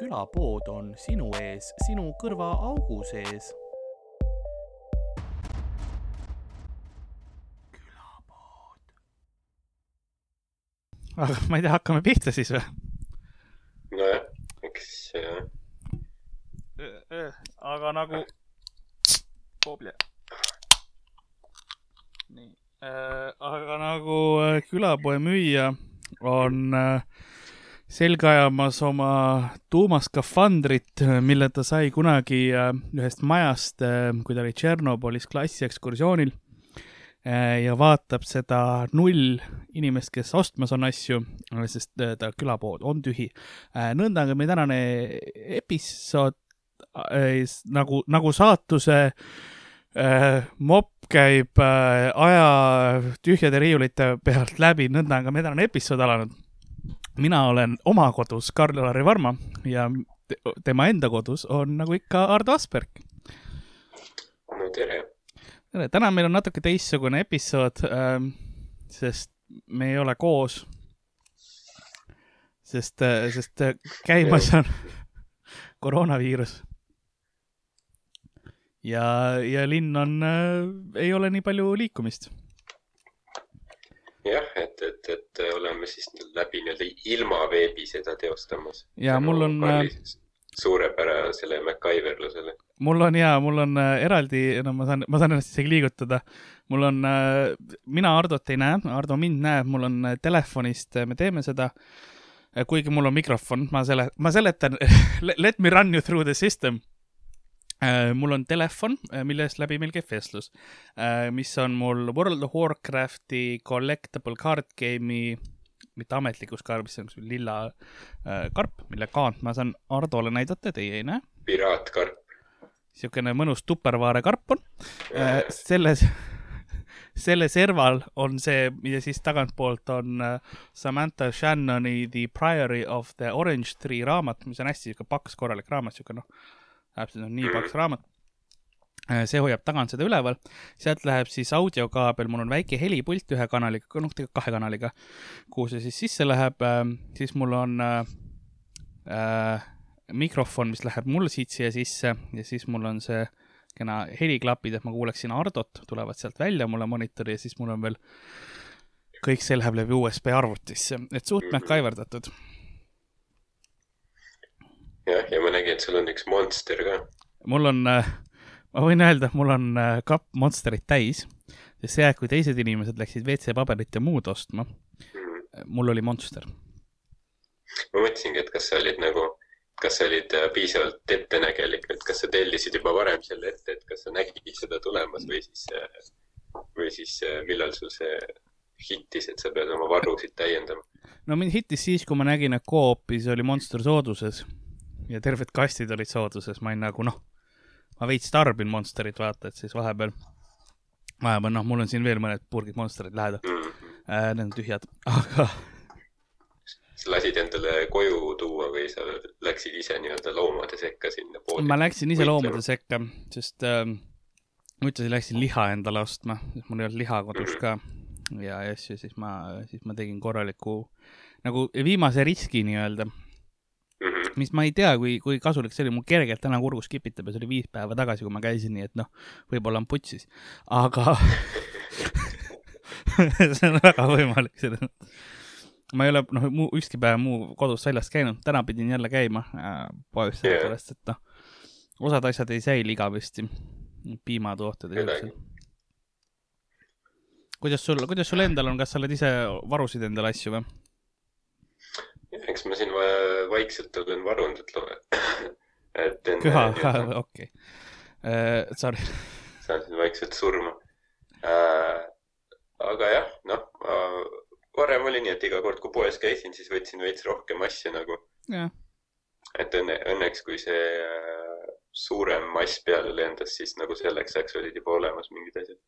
külapood on sinu ees, sinu kõrvaaugu sees. aga ma ei tea, hakkame pihta siis või? nojah, eks äh, aga nagu. nii äh,, aga nagu äh, külapoe müüja on äh, selga ajamas oma tuumaskafandrit, mille ta sai kunagi äh, ühest majast äh,, kui ta oli Tšernobõlis klassiekskursioonil äh, ja vaatab seda null inimest, kes ostmas on asju, sest ta külapood on tühi. nõnda on ka meie tänane episood nagu, nagu saatuse mopp käib aja tühjade riiulite pealt läbi, nõnda on ka meie tänane episood alanud. Mina olen oma kodus Karl-Lari Varma ja te tema enda kodus on nagu ikka Ardo Asperg. no tere. tere, täna meil on natuke teistsugune episood äh,, sest me ei ole koos. sest äh,, sest äh, käimas on koroonaviirus ja, ja linn on äh,, ei ole nii palju liikumist. Jah, et, et, et oleme siis läbi nii-öelda ilma veebi seda teostamas. ja mul on äh,. suurepärasele MacGyverlusele. mul on ja, mul on äh, eraldi, no ma saan, ma saan ennast isegi liigutada. mul on äh,, mina Hardot ei näe, Hardo mind näeb, mul on äh, telefonist äh,, me teeme seda äh,. kuigi mul on mikrofon, ma sele-, ma seletan let me run you through the system Äh, mul on telefon, äh, millest läbi meil käib vestlus, äh, mis on mul World of Warcrafti collectible card game'i, mitte ametlikus kaart, mis on üks lilla karp, mille kaant ma saan Hardole näidata, teie ei näe. piraatkarp. niisugune mõnus tupperware karp on. selles, selle serval on see ja siis tagantpoolt on Samantha Shannoni The Priory of the Orange Tree raamat, mis on hästi sihuke paks korralik raamat, sihuke noh täpselt on nii paks raamat. see hoiab tagant seda üleval, sealt läheb siis audiokaabel, mul on väike helipult ühe kanaliga, noh tegelikult kahe kanaliga, kuhu see siis sisse läheb, siis mul on äh, mikrofon, mis läheb mul siit siia sisse. Ja siis mul on see kena heliklapid, et ma kuuleksin Hardot, tulevad sealt välja mulle monitori ja siis mul on veel kõik see läheb läbi USB arvutisse, et suht MacGyverdatud jah, ja ma nägin, et sul on üks monster ka. mul on, äh, ma võin öelda, mul on äh, kapp Monsterit täis, sest see aeg, kui teised inimesed läksid WC-paberit ja muud ostma mm., mul oli Monster. ma mõtlesingi, et kas sa olid nagu, kas sa olid äh, piisavalt ettenägelik, et kas sa tellisid juba varem selle ette, et kas sa nägid seda tulemas või siis, või siis millal sul see hittis, et sa pead oma varusid täiendama? no mind hittis siis, kui ma nägin, et Coopis oli Monster sooduses ja terved kastid olid sooduses, ma olin nagu noh, ma veits tarbin Monsterit, vaata, et siis vahepeal, vahepeal noh, mul on siin veel mõned purgid Monsterit lähedal äh,. Need on tühjad, aga. sa lasid endale koju tuua või sa läksid ise nii-öelda loomade sekka sinna poodi? ma läksin ise loomade sekka, sest äh, ma ühtlasi läksin liha endale ostma, sest mul ei olnud liha kodus ka ja asju, siis ma, siis ma tegin korraliku nagu viimase riski nii-öelda mis ma ei tea, kui, kui kasulik see oli, mul kergelt täna kurgus kipitab ja see oli viis päeva tagasi, kui ma käisin, nii et noh, võib-olla on putsis, aga see on väga võimalik, selles mõttes. ma ei ole, noh, muu, ükski päev muu kodust väljast käinud, täna pidin jälle käima äh, poes sellepärast, et noh, osad asjad ei säili igavesti, piimatooted ja siuksed kuidas sul, kuidas sul endal on, kas sa oled ise varusid endale asju või? Eks ma siin vaikselt olen varunud, et enne. köha, okei. Äh, sorry. saan siin vaikselt surma äh,. aga jah, noh, varem oli nii, et iga kord, kui poes käisin, siis võtsin veits rohkem asju nagu. et õnne, õnneks, kui see äh, suurem mass peale lendas, siis nagu selleks ajaks olid juba olemas mingid asjad.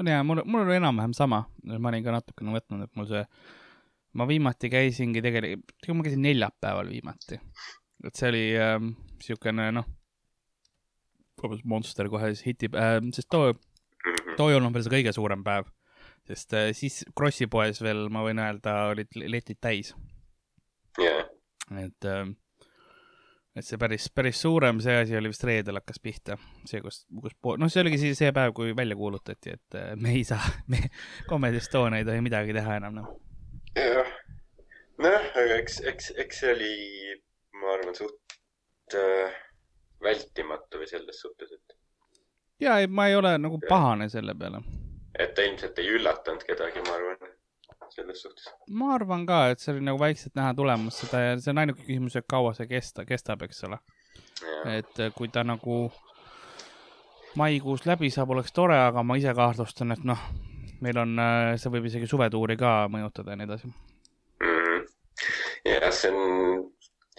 on hea, mul, mul oli enam-vähem sama, ma olin ka natukene võtnud, et mul see ma viimati käisingi tegelikult, ma käisin neljapäeval viimati. et see oli äh, siukene noh, Monster kohe siis hitib äh,, sest too, too ei olnud veel see kõige suurem päev. sest äh, siis Krossi poes veel, ma võin öelda, olid letid täis yeah.. et äh, et see päris, päris suurem, see asi oli vist reedel hakkas pihta, see, kus, kus, noh, see oligi siis see päev, kui välja kuulutati, et äh, me ei saa, me, Comedy Estonia ei tohi midagi teha enam, noh. Jah, nojah, aga eks, eks, eks see oli, ma arvan, suht äh, vältimatu või selles suhtes, et. ja, ei, ma ei ole nagu pahane selle peale. et ta ilmselt ei üllatanud kedagi, ma arvan selles suhtes. ma arvan ka, et see oli nagu vaikselt näha tulemas seda ja see on ainuke küsimus, et kaua see kesta, kestab, eks ole. et äh, kui ta nagu maikuus läbi saab, oleks tore, aga ma ise kahtlustan, et noh, meil on, äh, see võib isegi suvetuuri ka mõjutada ja nii edasi mm. jah, see on,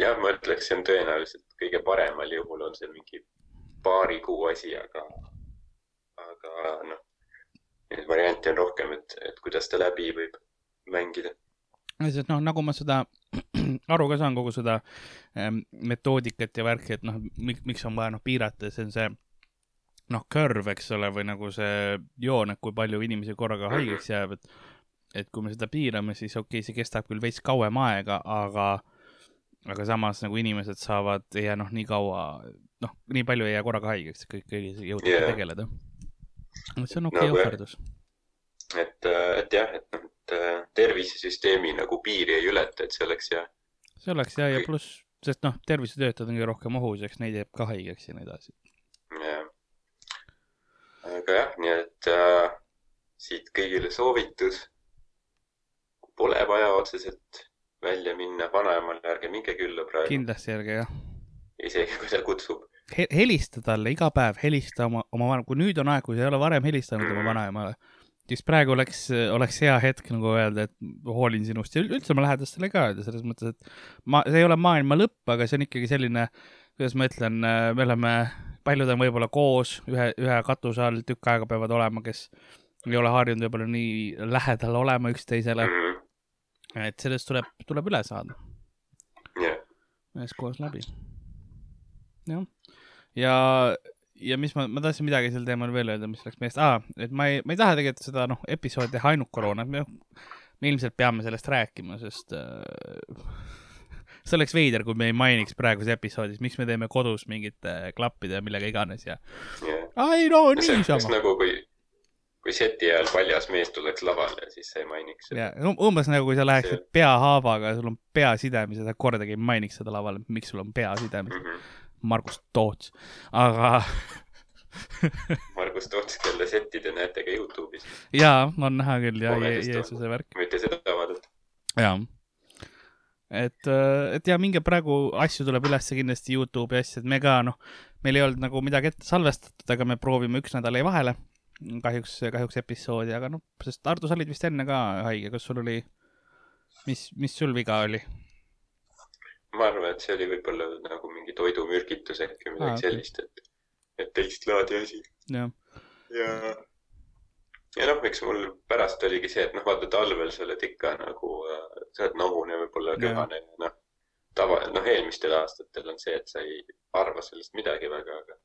jah, ma ütleks, see on tõenäoliselt kõige paremal juhul on see mingi paari kuu asi, aga, aga noh, neid variante on rohkem, et, et kuidas ta läbi võib mängida. sest noh, nagu ma seda aru ka saan, kogu seda ähm, metoodikat ja värki, et noh, miks on vaja noh piirata, see on see noh, curve, eks ole, või nagu see joon, et kui palju inimesi korraga haigeks jääb, et et kui me seda piirame, siis okei okay,, see kestab küll veits kauem aega, aga aga samas nagu inimesed saavad, ei jää noh, nii kaua, noh, nii palju ei jää korraga haigeks, kõik, kõigega jõutakse yeah. tegeleda. see on okei okay no, ohverdus. et, et jah, et noh, et äh, tervisesüsteemi nagu piiri ei ületa, et see oleks hea. see oleks hea ja pluss, sest noh, tervisetöötajad on kõige rohkem ohus, eks neid jääb ka haigeks ja nii edasi. Aga jah, nii et äh, siit kõigile soovitus. Pole vaja otseselt välja minna vanaemale, ärge minge külla praegu. kindlasti ärge jah. isegi kui ta kutsub He. helista talle iga päev, helista oma, oma vanem, kui nüüd on aeg, kui sa ei ole varem helistanud mm. oma vanaemale siis praegu oleks, oleks hea hetk nagu öelda, et hoolin sinust ja üldse oma lähedastele ka öelda selles mõttes, et ma, see ei ole maailma lõpp, aga see on ikkagi selline, kuidas ma ütlen, me oleme, paljud on võib-olla koos ühe, ühe katuse all tükk aega peavad olema, kes ei ole harjunud võib-olla nii lähedal olema üksteisele. et sellest tuleb, tuleb üle saada. Üheskoos läbi. jah, ja ja mis ma, ma tahtsin midagi sel teemal veel öelda, mis läks meelest ah,, et ma ei, ma ei taha tegelikult seda noh, episoodi teha ainult koroona, me, me ilmselt peame sellest rääkima, sest äh, see oleks veider, kui me ei mainiks praeguses episoodis, miks me teeme kodus mingite klappide ja millega iganes ja yeah.. ai no niisama. nagu kui, kui seti ajal paljas mees tuleks lavale, siis sa ei mainiks seda. ja umbes nagu, kui sa läheksid see... peahaavaga, sul on peasidemes ja sa kordagi ei mainiks seda laval, miks sul on peasidemes mm. -hmm Margus Toots, aga Margus Toots, kelle setti te näete ka Youtube'is. jaa, on näha küll ja Jeesuse värk. võite seda vaadata. jaa. Et, äh, et ja minge praegu asju tuleb ülesse kindlasti Youtube'i asju, et me ka noh, meil ei olnud nagu midagi ette salvestatud, aga me proovime üks nädal jäi vahele. kahjuks, kahjuks episoodi, aga noh, sest Ardo, sa olid vist enne ka haige, kas sul oli, mis, mis sul viga oli? ma arvan, et see oli võib-olla nagu mingi toidumürgitus äkki või midagi ah, sellist, et, et teist laadi asi. ja, ja, ja noh, eks mul pärast oligi see, et noh, vaata talvel sa oled ikka nagu äh,, sa oled nohune, võib-olla köhane ja noh, tava, noh, eelmistel aastatel on see, et sa ei arva sellest midagi väga, aga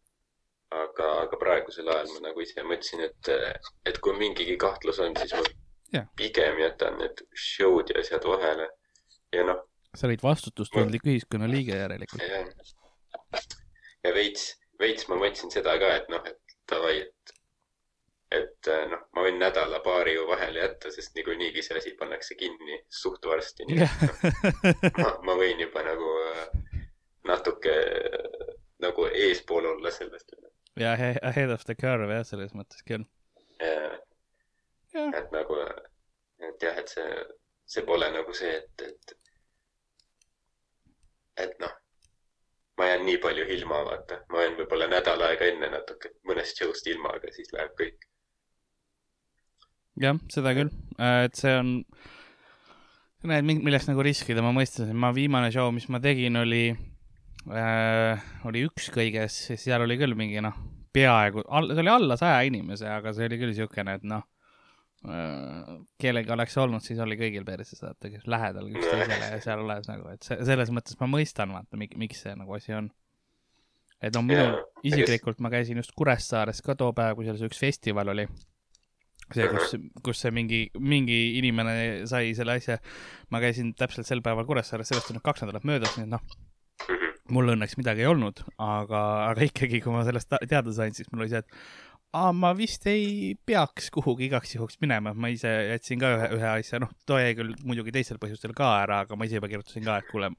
aga, aga praegusel ajal ma nagu ise mõtlesin, et, et kui mingigi kahtlus on, siis ma yeah. pigem jätan need show'd ja asjad vahele. Ja noh. Sa olid vastutustundlik ühiskonnaliige järelikult. ja veits, veits ma mõtlesin seda ka, et noh, et davai, et, et äh, noh, ma võin nädala-paari ju vahele jätta, sest niikuinii see asi pannakse kinni suht varsti. nii et noh, ma, ma võin juba nagu äh, natuke äh, nagu eespool olla sellest. ja ahead of the curve jah, selles mõttes küll. et nagu, et jah, et see, see pole nagu see, et, et et noh, ma jään nii palju ilma, vaata, ma jään võib-olla nädal aega enne natuke mõnest show'st ilma, aga siis läheb kõik. Jah, seda küll, äh, et see on, näed, millest nagu riskida, ma mõistasin, ma viimane show, mis ma tegin, oli äh,, oli üks kõiges, seal oli küll mingi noh, peaaegu, see oli alla saja inimese, aga see oli küll siukene, et noh Äh, kellega oleks olnud, siis oli kõigil perses, vaata, kes lähedal üksteisele ja seal olles nagu, et see, selles mõttes ma mõistan, vaata, miks see nagu asi on. et no minul isiklikult, ma käisin just Kuressaares ka too päev, kui seal see üks festival oli. See, kus, kus see mingi, mingi inimene sai selle asja. ma käisin täpselt sel päeval Kuressaares, sellest on nüüd kaks nädalat möödas, nii et noh. mul õnneks midagi ei olnud, aga, aga ikkagi, kui ma sellest teada sain, siis mul oli see, et aa, ma vist ei peaks kuhugi igaks juhuks minema, ma ise jätsin ka ühe, ühe asja, noh, too jäi küll muidugi teistel põhjustel ka ära, aga ma ise juba kirjutasin ka, et kuule,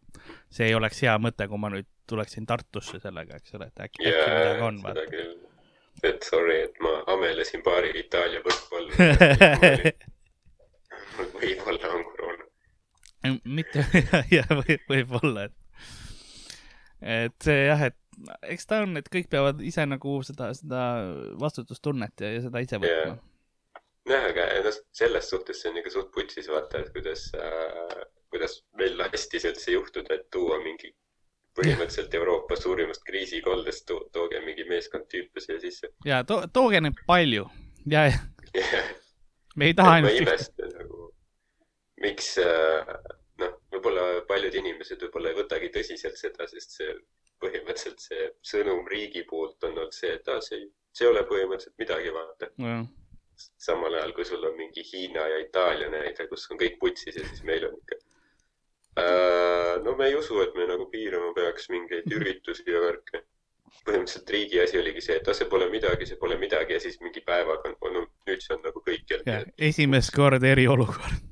see ei oleks hea mõte, kui ma nüüd tuleksin Tartusse sellega, eks ole, et äkki, yeah, äkki midagi on. küll. Et sorry, et ma amelesin paari Itaalia võrkpalli. Võib-olla on koroona. mitte, jah, võib, võib-olla, et, et see jah, et eks ta on, et kõik peavad ise nagu seda, seda vastutustunnet ja, ja seda ise võtma. Jah, aga noh, selles suhtes see on ikka suht putsis, vaata, et kuidas äh,, kuidas meil lastis üldse juhtuda, et tuua mingi põhimõtteliselt Euroopa suurimast kriisikoldest to, tooge mingi meeskond tüüpe siia sisse. ja to, tooge neid palju ja, ja me ei taha ainult. imesta nagu, miks äh, noh, võib-olla paljud inimesed võib-olla ei võtagi tõsiselt seda, sest see põhimõtteliselt see sõnum riigi poolt on olnud see, et aa, see, see ei ole põhimõtteliselt midagi, vaata no.. samal ajal, kui sul on mingi Hiina ja Itaalia näide, kus on kõik putsis ja siis meil on. No me ei usu, et me nagu piirama peaks mingeid üritusi ja värke. põhimõtteliselt riigi asi oligi see, et aa, see pole midagi, see pole midagi ja siis mingi päevaga on, no nüüd see on nagu kõikjal. esimest korda eriolukord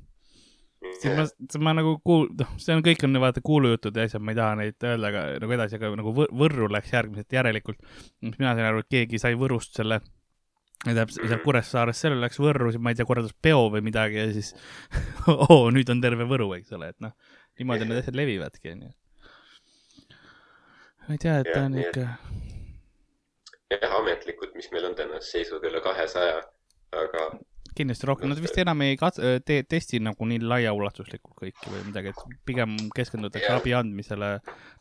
siis ma, siis ma nagu kuul-, noh, see on, kõik on vaata kuulujutud ja asjad, ma ei taha neid öelda, aga nagu edasi, aga nagu Võrru läks järgmiselt järelikult. mina sain aru, et keegi sai Võrust selle, tähendab seal Kuressaares, sellele läks Võrru, siis ma ei tea, korraldas peo või midagi ja siis oo, nüüd on terve Võru, eks ole, et noh, niimoodi need asjad levivadki, onju. ma ei tea, et ta on ikka. jah, ametlikult, mis meil on tänase seisuga üle kahesaja, aga kindlasti rohkem, nad vist enam ei kat-, te-, testi nagu nii laiaulatuslikult kõiki või midagi, et pigem keskendutakse abi andmisele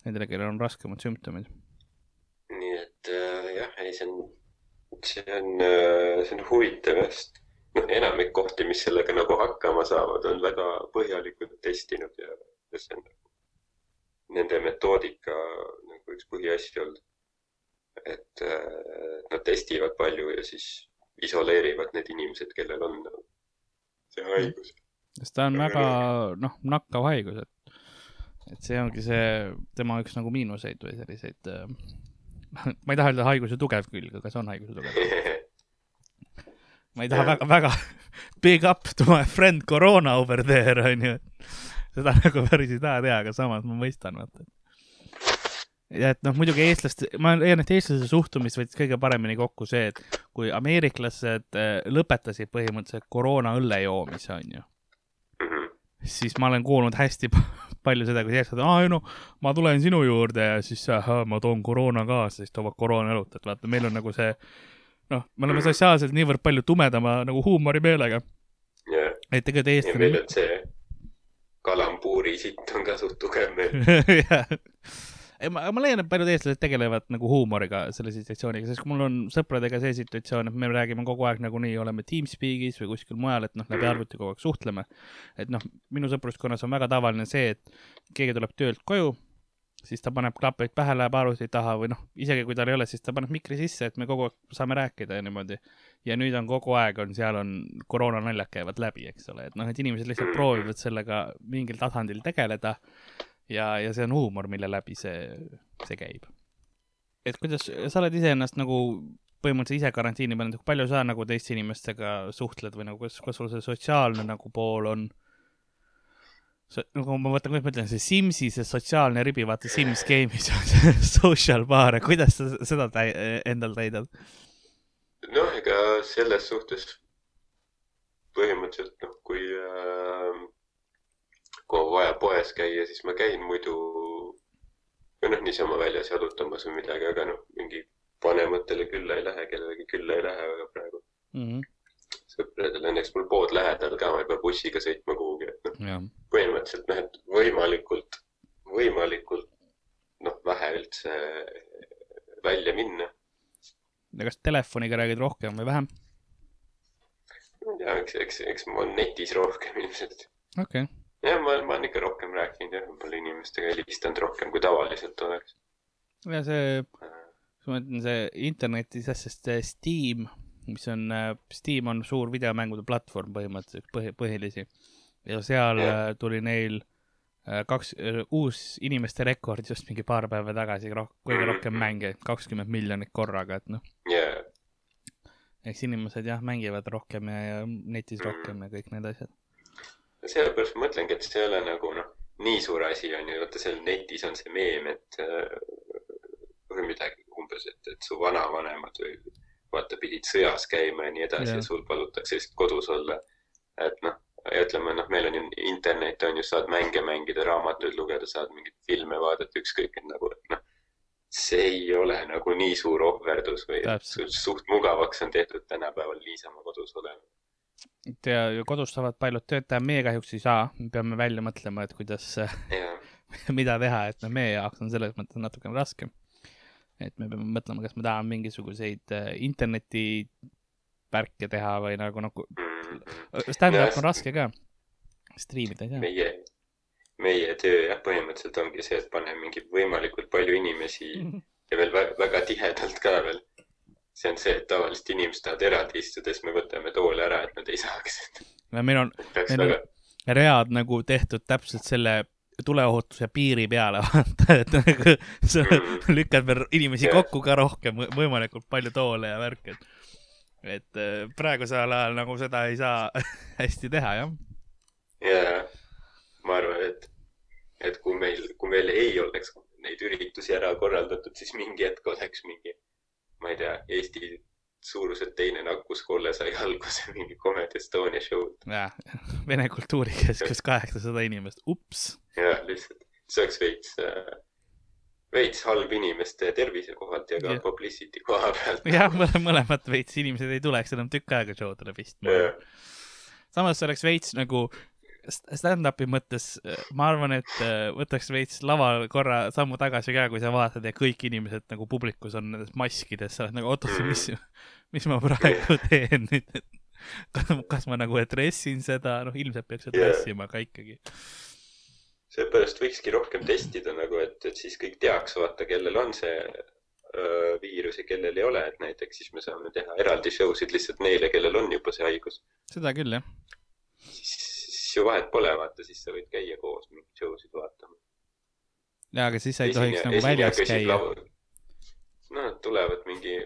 nendele, kellel on raskemad sümptomid. nii et äh, jah, ei, see on, see on see on huvitav sest noh, enamik kohti, mis sellega nagu hakkama saavad, on väga põhjalikult testinud ja, ja see on nende metoodika nagu üks põhiasju olnud. et äh, nad testivad palju ja siis isoleerivad need inimesed, kellel on see haigus. sest ta on väga, noh, nakkav haigus, et, et see ongi see tema üks nagu miinuseid või selliseid äh,, ma ei taha öelda haiguse tugev külg, aga see on haiguse tugev ma ei taha väga, väga big up to my friend Corona over there, onju. Seda nagu päris ei taha teha, aga samas ma mõistan, vaata ja et noh, muidugi eestlaste, ma leian, et eestlase suhtumist võttis kõige paremini kokku see, et kui ameeriklased äh, lõpetasid põhimõtteliselt koroona õlle joomise, onju. Mhm. siis ma olen kuulnud hästi palju seda, kui eestlased, aa ei no, ma tulen sinu juurde ja siis ahah, ma toon koroona kaasa, siis toovad koroona õlut, et vaata, meil on nagu see, noh, me oleme sotsiaalselt niivõrd palju tumedama nagu huumorimeelega yeah.. et tegelikult eestlane. meil on see kalambuuri sitt on ka suht tugev meil. Ma, ma leian, et paljud eestlased tegelevad nagu huumoriga selle situatsiooniga, sest mul on sõpradega see situatsioon, et me räägime kogu aeg nagunii, oleme Teamspeak'is või kuskil mujal, et noh, läbi arvuti kogu aeg suhtleme. et noh, minu sõpruskonnas on väga tavaline see, et keegi tuleb töölt koju, siis ta paneb klapid pähe, läheb arvuti taha või noh, isegi kui tal ei ole, siis ta paneb mikri sisse, et me kogu aeg saame rääkida ja niimoodi. ja nüüd on kogu aeg on, seal on koroonanaljad käivad läbi, eks ole, et noh, et inimesed lihtsalt proovivad sellega mingil tasandil tegeleda ja, ja see on huumor, mille läbi see, see käib. et kuidas, sa oled iseennast nagu põhimõtteliselt ise karantiini pannud, palju sa nagu teiste inimestega suhtled või nagu kas, kas sul see sotsiaalne nagu pool on? Nagu ma mõtlen, kuidas ma ütlen, see Simsi, see sotsiaalne ribi, vaata Sims game'is on see social bar, kuidas sa seda täi, endal täidad? noh, ega selles suhtes põhimõtteliselt noh, kui äh, kui on vaja poes käia, siis ma käin muidu või noh, niisama väljas jalutamas või midagi, aga noh, mingi vanematele külla ei lähe, kellelegi külla ei lähe väga praegu mm. -hmm. sõpradel õnneks mul pood lähedal ka, ma ei pea bussiga sõitma kuhugi, põhimõtteliselt noh, et võimalikult, võimalikult noh, vähe üldse välja minna. ja kas telefoniga räägid rohkem või vähem? ma ei tea, eks, eks, eks ma olen netis rohkem ilmselt. okei okay jah, ma, ma olen ikka rohkem rääkinud jah, võib-olla inimestega helistanud rohkem kui tavaliselt oleks. ja see, ma ütlen, see internetis sest see Steam, mis on, Steam on suur videomängude platvorm põhimõtteliselt, põhi, põhilisi. Ja seal ja. tuli neil kaks, uus inimeste rekord just mingi paar päeva tagasi, kõige mhm. rohkem mänge, kakskümmend miljonit korraga, et noh yeah.. eks inimesed jah, mängivad rohkem ja, ja netis mm. rohkem ja kõik need asjad. sellepärast ma mõtlengi, et see ei ole nagu noh, nii suur asi on ju, vaata seal netis on see meem, et või midagi umbes, et, et su vanavanemad või vaata, pidid sõjas käima ja nii edasi ja, ja sul palutakse lihtsalt kodus olla. et noh, ütleme, noh, meil on ju internet on ju, saad mänge mängida, raamatuid lugeda, saad mingeid filme vaadata, ükskõik, et nagu, et noh, see ei ole nagu nii suur ohverdus või suht mugavaks on tehtud tänapäeval niisama kodus olema. ja kodus saavad paljud tööd teha, meie kahjuks ei saa, me peame välja mõtlema, et kuidas, mida teha, et noh, meie jaoks on selles mõttes natukene raskem. Et me peame mõtlema, kas me tahame mingisuguseid äh, interneti värke teha või nagu, nagu stand-up on raske ka, striimida ei saa. meie, meie töö jah, põhimõtteliselt ongi see, et paneme mingi võimalikult palju inimesi ja veel väga, väga tihedalt ka veel. see on see, et tavaliselt inimesed tahavad eraldi istuda, siis me võtame tooli ära, et nad ei saaks. meil on, meil on read nagu tehtud täpselt selle tuleohutuse piiri peale vaata, et nagu sa lükkad veel inimesi kokku ka rohkem, võimalikult palju toole ja värke, et et äh, praegusel ajal nagu seda ei saa hästi teha, jah. jaa, ma arvan, et, et kui meil, kui meil ei oleks neid üritusi ära korraldatud, siis mingi hetk oleks mingi, ma ei tea, Eesti suuruselt teine nakkuskolle sai alguse mingi Comedy Estonia show'd. jah, Vene Kultuurikeskus kaheksasada inimest, ups. jah, lihtsalt, see oleks veits äh, veits halb inimeste tervise kohalt ja ka yeah. publicity koha pealt. jah, mõlemat veits, inimesed ei tuleks enam tükk aega show'dele pistma samas see oleks veits nagu stand-up'i mõttes ma arvan, et äh, võtaks veits laval korra sammu tagasi ka, kui sa vaatad ja kõik inimesed nagu publikus on nendes maskides, sa oled nagu oot-oot, mis, mis ma praegu teen nüüd, et kas ma nagu address in seda, noh, ilmselt peaks address ima, aga ikkagi. Seepärast võikski rohkem testida nagu, et, et siis kõik teaks, vaata, kellel on see öö, viirus ja kellel ei ole, et näiteks siis me saame teha eraldi show sid lihtsalt neile, kellel on juba see haigus. seda küll, jah. siis ju vahet pole, vaata, siis sa võid käia koos mingeid show sid vaatama. jaa, aga siis sa ei tohiks nagu väljas käia. no nad tulevad mingi,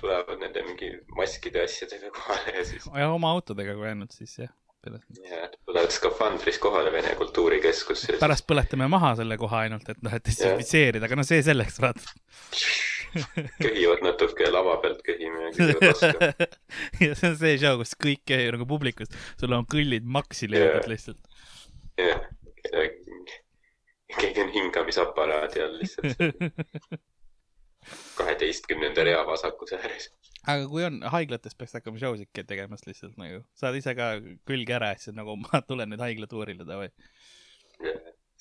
tulevad nende mingi maskide asjadega kohale ja siis. ja oma autodega kui ainult siis jah. Jah, tulevad skafandris kohale Vene Kultuurikeskusse. pärast põletame maha selle koha ainult, et noh, et desinfitseerida, aga no see selleks, vaata köhivad natuke lava pealt köhime ja küsivad vastu. ja see on see show, kus kõik köhivad nagu publikus, sul on kõllid maksi löödud lihtsalt. jah, keegi on hingamisaparaadi all lihtsalt. kaheteistkümnenda rea vasakus ääres. aga kui on, haiglates peaks hakkama show sid tegemas lihtsalt nagu, saad ise ka külge ära ja siis nagu ma tulen nüüd haiglatuurile davai.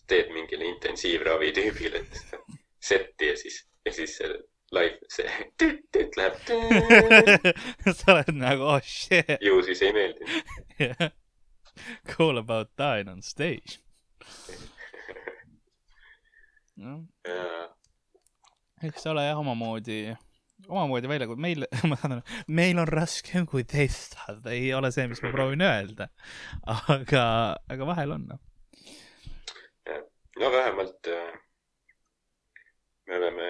teed mingile intensiivravi tüübile setti ja siis, ja siis live, see tüt-tüt läheb. sa oled nagu oh shit. ju siis ei meeldinud yeah.. Cool about dying on stage no.. Eks ole jah omamoodi, omamoodi välja, kui meil, ma saan aru, meil on raskem kui teistel, ei ole see, mis ma proovin öelda. aga, aga vahel on noh. no vähemalt äh, me oleme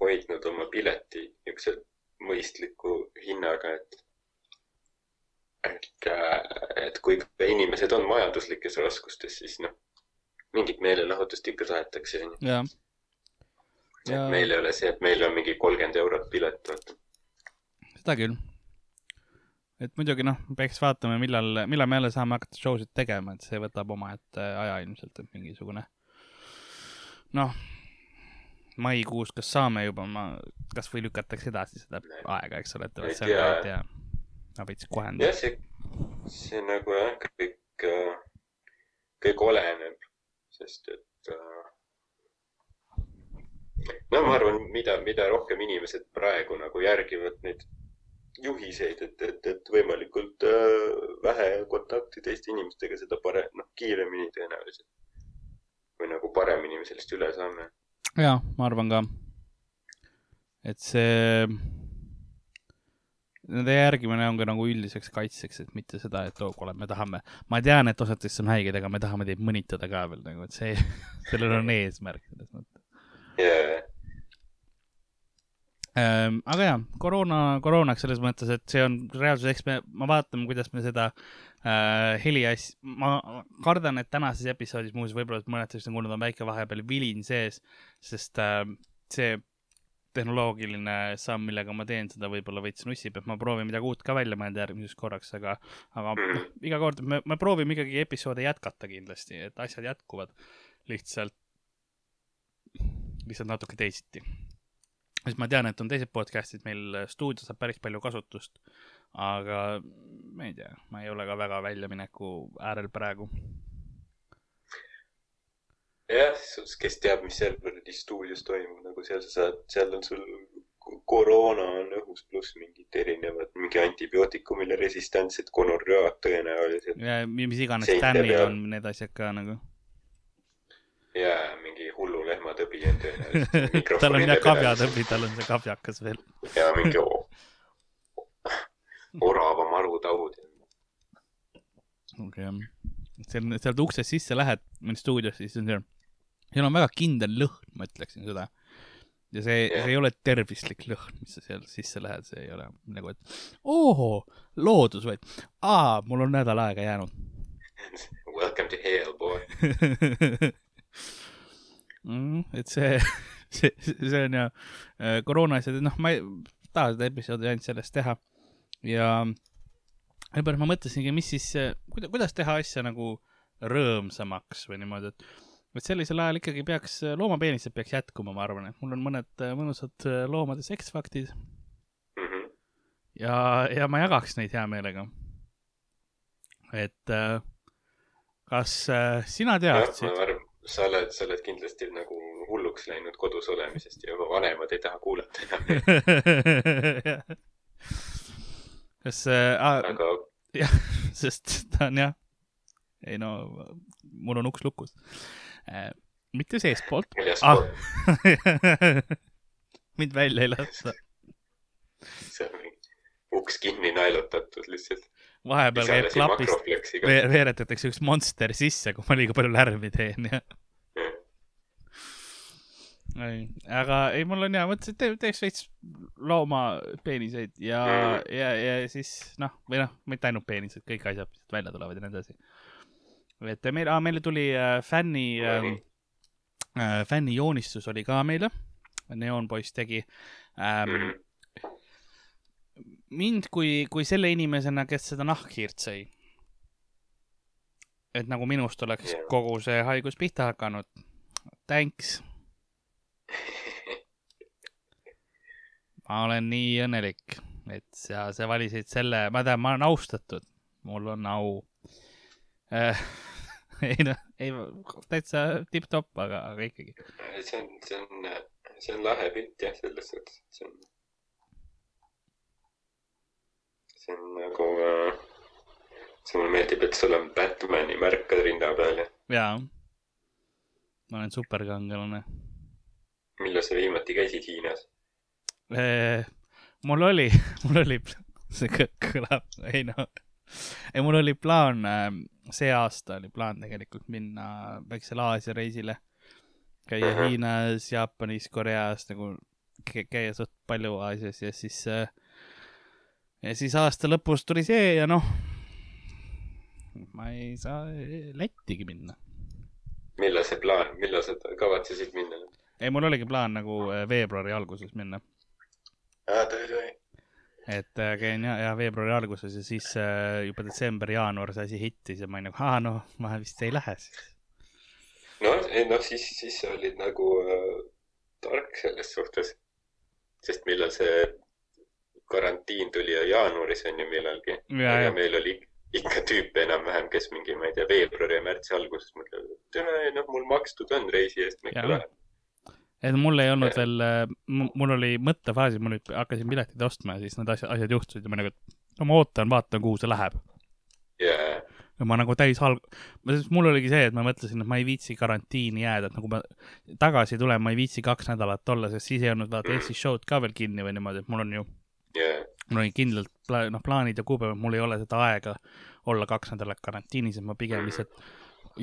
hoidnud oma pileti niisuguse mõistliku hinnaga, et et, et kui inimesed on majanduslikes raskustes, siis noh, mingit meelelahutust ikka tahetakse, onju. Et meil ei ole see, et meil on mingi kolmkümmend eurot pilet, vaata. seda küll. et muidugi noh, peaks vaatama, millal, millal me jälle saame hakata show sid tegema, et see võtab omaette aja ilmselt, et mingisugune noh maikuus, kas saame juba, ma, kas või lükatakse edasi seda aega, eks ole, et oled seal käinud ja ma veits kohendan. jah, see, see nagu jah, kõik, äh, kõik oleneb, sest et äh, no ma arvan, mida, mida rohkem inimesed praegu nagu järgivad neid juhiseid, et, et, et võimalikult äh, vähe kontakti teiste inimestega, seda parem, noh, kiiremini tõenäoliselt. või nagu paremini me sellest üle saame. Jaa, ma arvan ka, et see, Nende järgimine ongi nagu üldiseks kaitseks, et mitte seda, et oo, kuule, me tahame, ma tean, et osad teist on haiged, aga me tahame teid mõnitada ka veel nagu, et see, sellel on eesmärk selles mõttes yeah.. Ähm, aga jaa, koroona, koroonaks selles mõttes, et see on reaalsus, eks me, ma vaatan, kuidas me seda äh, heliasja, ma kardan, et tänases episoodis muuseas võib-olla mõned teist on kuulnud, on väike vahepeal vilin sees, sest äh, see tehnoloogiline samm, millega ma teen seda, võib-olla veits nussib, et ma proovin midagi uut ka välja mõelda järgmiseks korraks, aga, aga noh, iga kord me, me proovime ikkagi episoode jätkata kindlasti, et asjad jätkuvad lihtsalt, lihtsalt natuke teisiti. sest ma tean, et on teised podcast'id meil stuudio saab päris palju kasutust, aga ma ei tea, ma ei ole ka väga väljamineku äärel praegu jah, kes teab, mis seal kuradi stuudios toimub, nagu seal sa saad, seal on sul koroona on õhus pluss mingid erinevad, mingi antibiootikumile resistantsed gonorread tõenäoliselt. ja mis iganes Stanley'l on need asjad ka nagu. Ja mingi hullu lehmatõbi on tõenäoliselt tal on jah kabjatõbi, tal on see kabjakas veel. ja mingi orava marutaud. okei okay,, seal, sealt uksest sisse lähed stuudiosse, siis on see seal on väga kindel lõhn, ma ütleksin seda. ja see yeah., see ei ole tervislik lõhn, mis sa seal sisse lähed, see ei ole nagu, et oo, loodus, vaid aa, mul on nädal aega jäänud. Welcome to hell, boy mm,. et see, see, see on ja äh, koroona asjad, noh, ma ei taha seda episoodi ainult sellest teha ja sellepärast ma mõtlesingi, mis siis, kuidas, kuidas teha asja nagu rõõmsamaks või niimoodi, et et sellisel ajal ikkagi peaks, loomapeenised peaks jätkuma, ma arvan, et mul on mõned äh, mõnusad äh, loomade seksfaktid mm. -hmm. ja, ja ma jagaks neid hea meelega. et äh, kas sina teadsid? Sa oled, sa oled kindlasti nagu hulluks läinud kodus olemisest ja vanemad ei taha kuulata enam kas äh,, aga jah, sest ta on jah, ei no, mul on uks lukus Äh, mitte seestpoolt ah. mind välja ei lasta. see on uks kinni naelutatud lihtsalt. Vahepeal käib klapist, veeretatakse üks monster sisse, kui ma liiga palju lärmi teen ja ei, aga ei, mul on hea, mõtlesin, et te, teeks veits loomapeeniseid ja mm., ja, ja siis noh, või noh, mitte ainult peenised, kõik asjad, mis välja tulevad ja nii edasi. Et meil, meile tuli äh, fänni äh,, äh, fänni joonistus oli ka meile, Neonpoiss tegi ähm,. Mind kui, kui selle inimesena, kes seda nahkhiirt sõi, et nagu minust oleks kogu see haigus pihta hakanud. Thanks. ma olen nii õnnelik, et sa, sa valisid selle, ma tean, ma olen austatud, mul on au äh, ei noh, ei täitsa tipp-topp, aga, aga ikkagi. see on, see on, see on lahe pilt jah, selles suhtes, et see on, see on nagu äh,, see mulle meeldib, et sul on Batman'i märk ka rinda peal ja. jaa, ma olen superkangelane. millal sa viimati käisid Hiinas? mul oli, mul oli, see kõlab, ei noh ei, mul oli plaan, ähm, see aasta oli plaan tegelikult minna väiksele Aasia reisile. käia uh -huh. Hiinas, Jaapanis, Koreas nagu käia suht palju Aasias ja siis, äh, ja siis aasta lõpus tuli see ja noh, ma ei saa Lättigi minna. millal see plaan, millal sa kavatsesid minna? ei, mul oligi plaan nagu äh, veebruari alguses minna. aa, tõi-tõi et äh, käin ja, ja veebruari alguses ja siis äh, juba detsember-jaanuar see asi hittis ja ma olin nagu, aa noh, ma vist ei lähe siis. no, ei noh, siis, siis sa olid nagu äh, tark selles suhtes. sest millal see karantiin tuli ja jaanuaris on ju millalgi. ja, ja meil oli ikka tüüpe enam-vähem, kes mingi, ma ei tea, veebruari ja märtsi alguses mõtlevad, et noh, mul makstud on reisi eest, ma ikka lähen. Et mul ei olnud veel, äh, mul oli mõttefaasis, mul oli, hakkasin piletid ostma ja siis need asjad, asjad juhtusid ja ma nagu, no ma ootan, vaatan, kuhu see läheb. Yeah.. ja ma nagu täis alg-, mul oligi see, et ma mõtlesin, et ma ei viitsi karantiini jääda, et nagu ma tagasi tulen, ma ei viitsi kaks nädalat olla, sest siis ei olnud vaata mm. Eesti show'd ka veel kinni või niimoodi, et mul on ju yeah. mul oli kindlalt pla noh, plaanid ja kuupäevad, mul ei ole seda aega olla kaks nädalat karantiinis, et ma pigem lihtsalt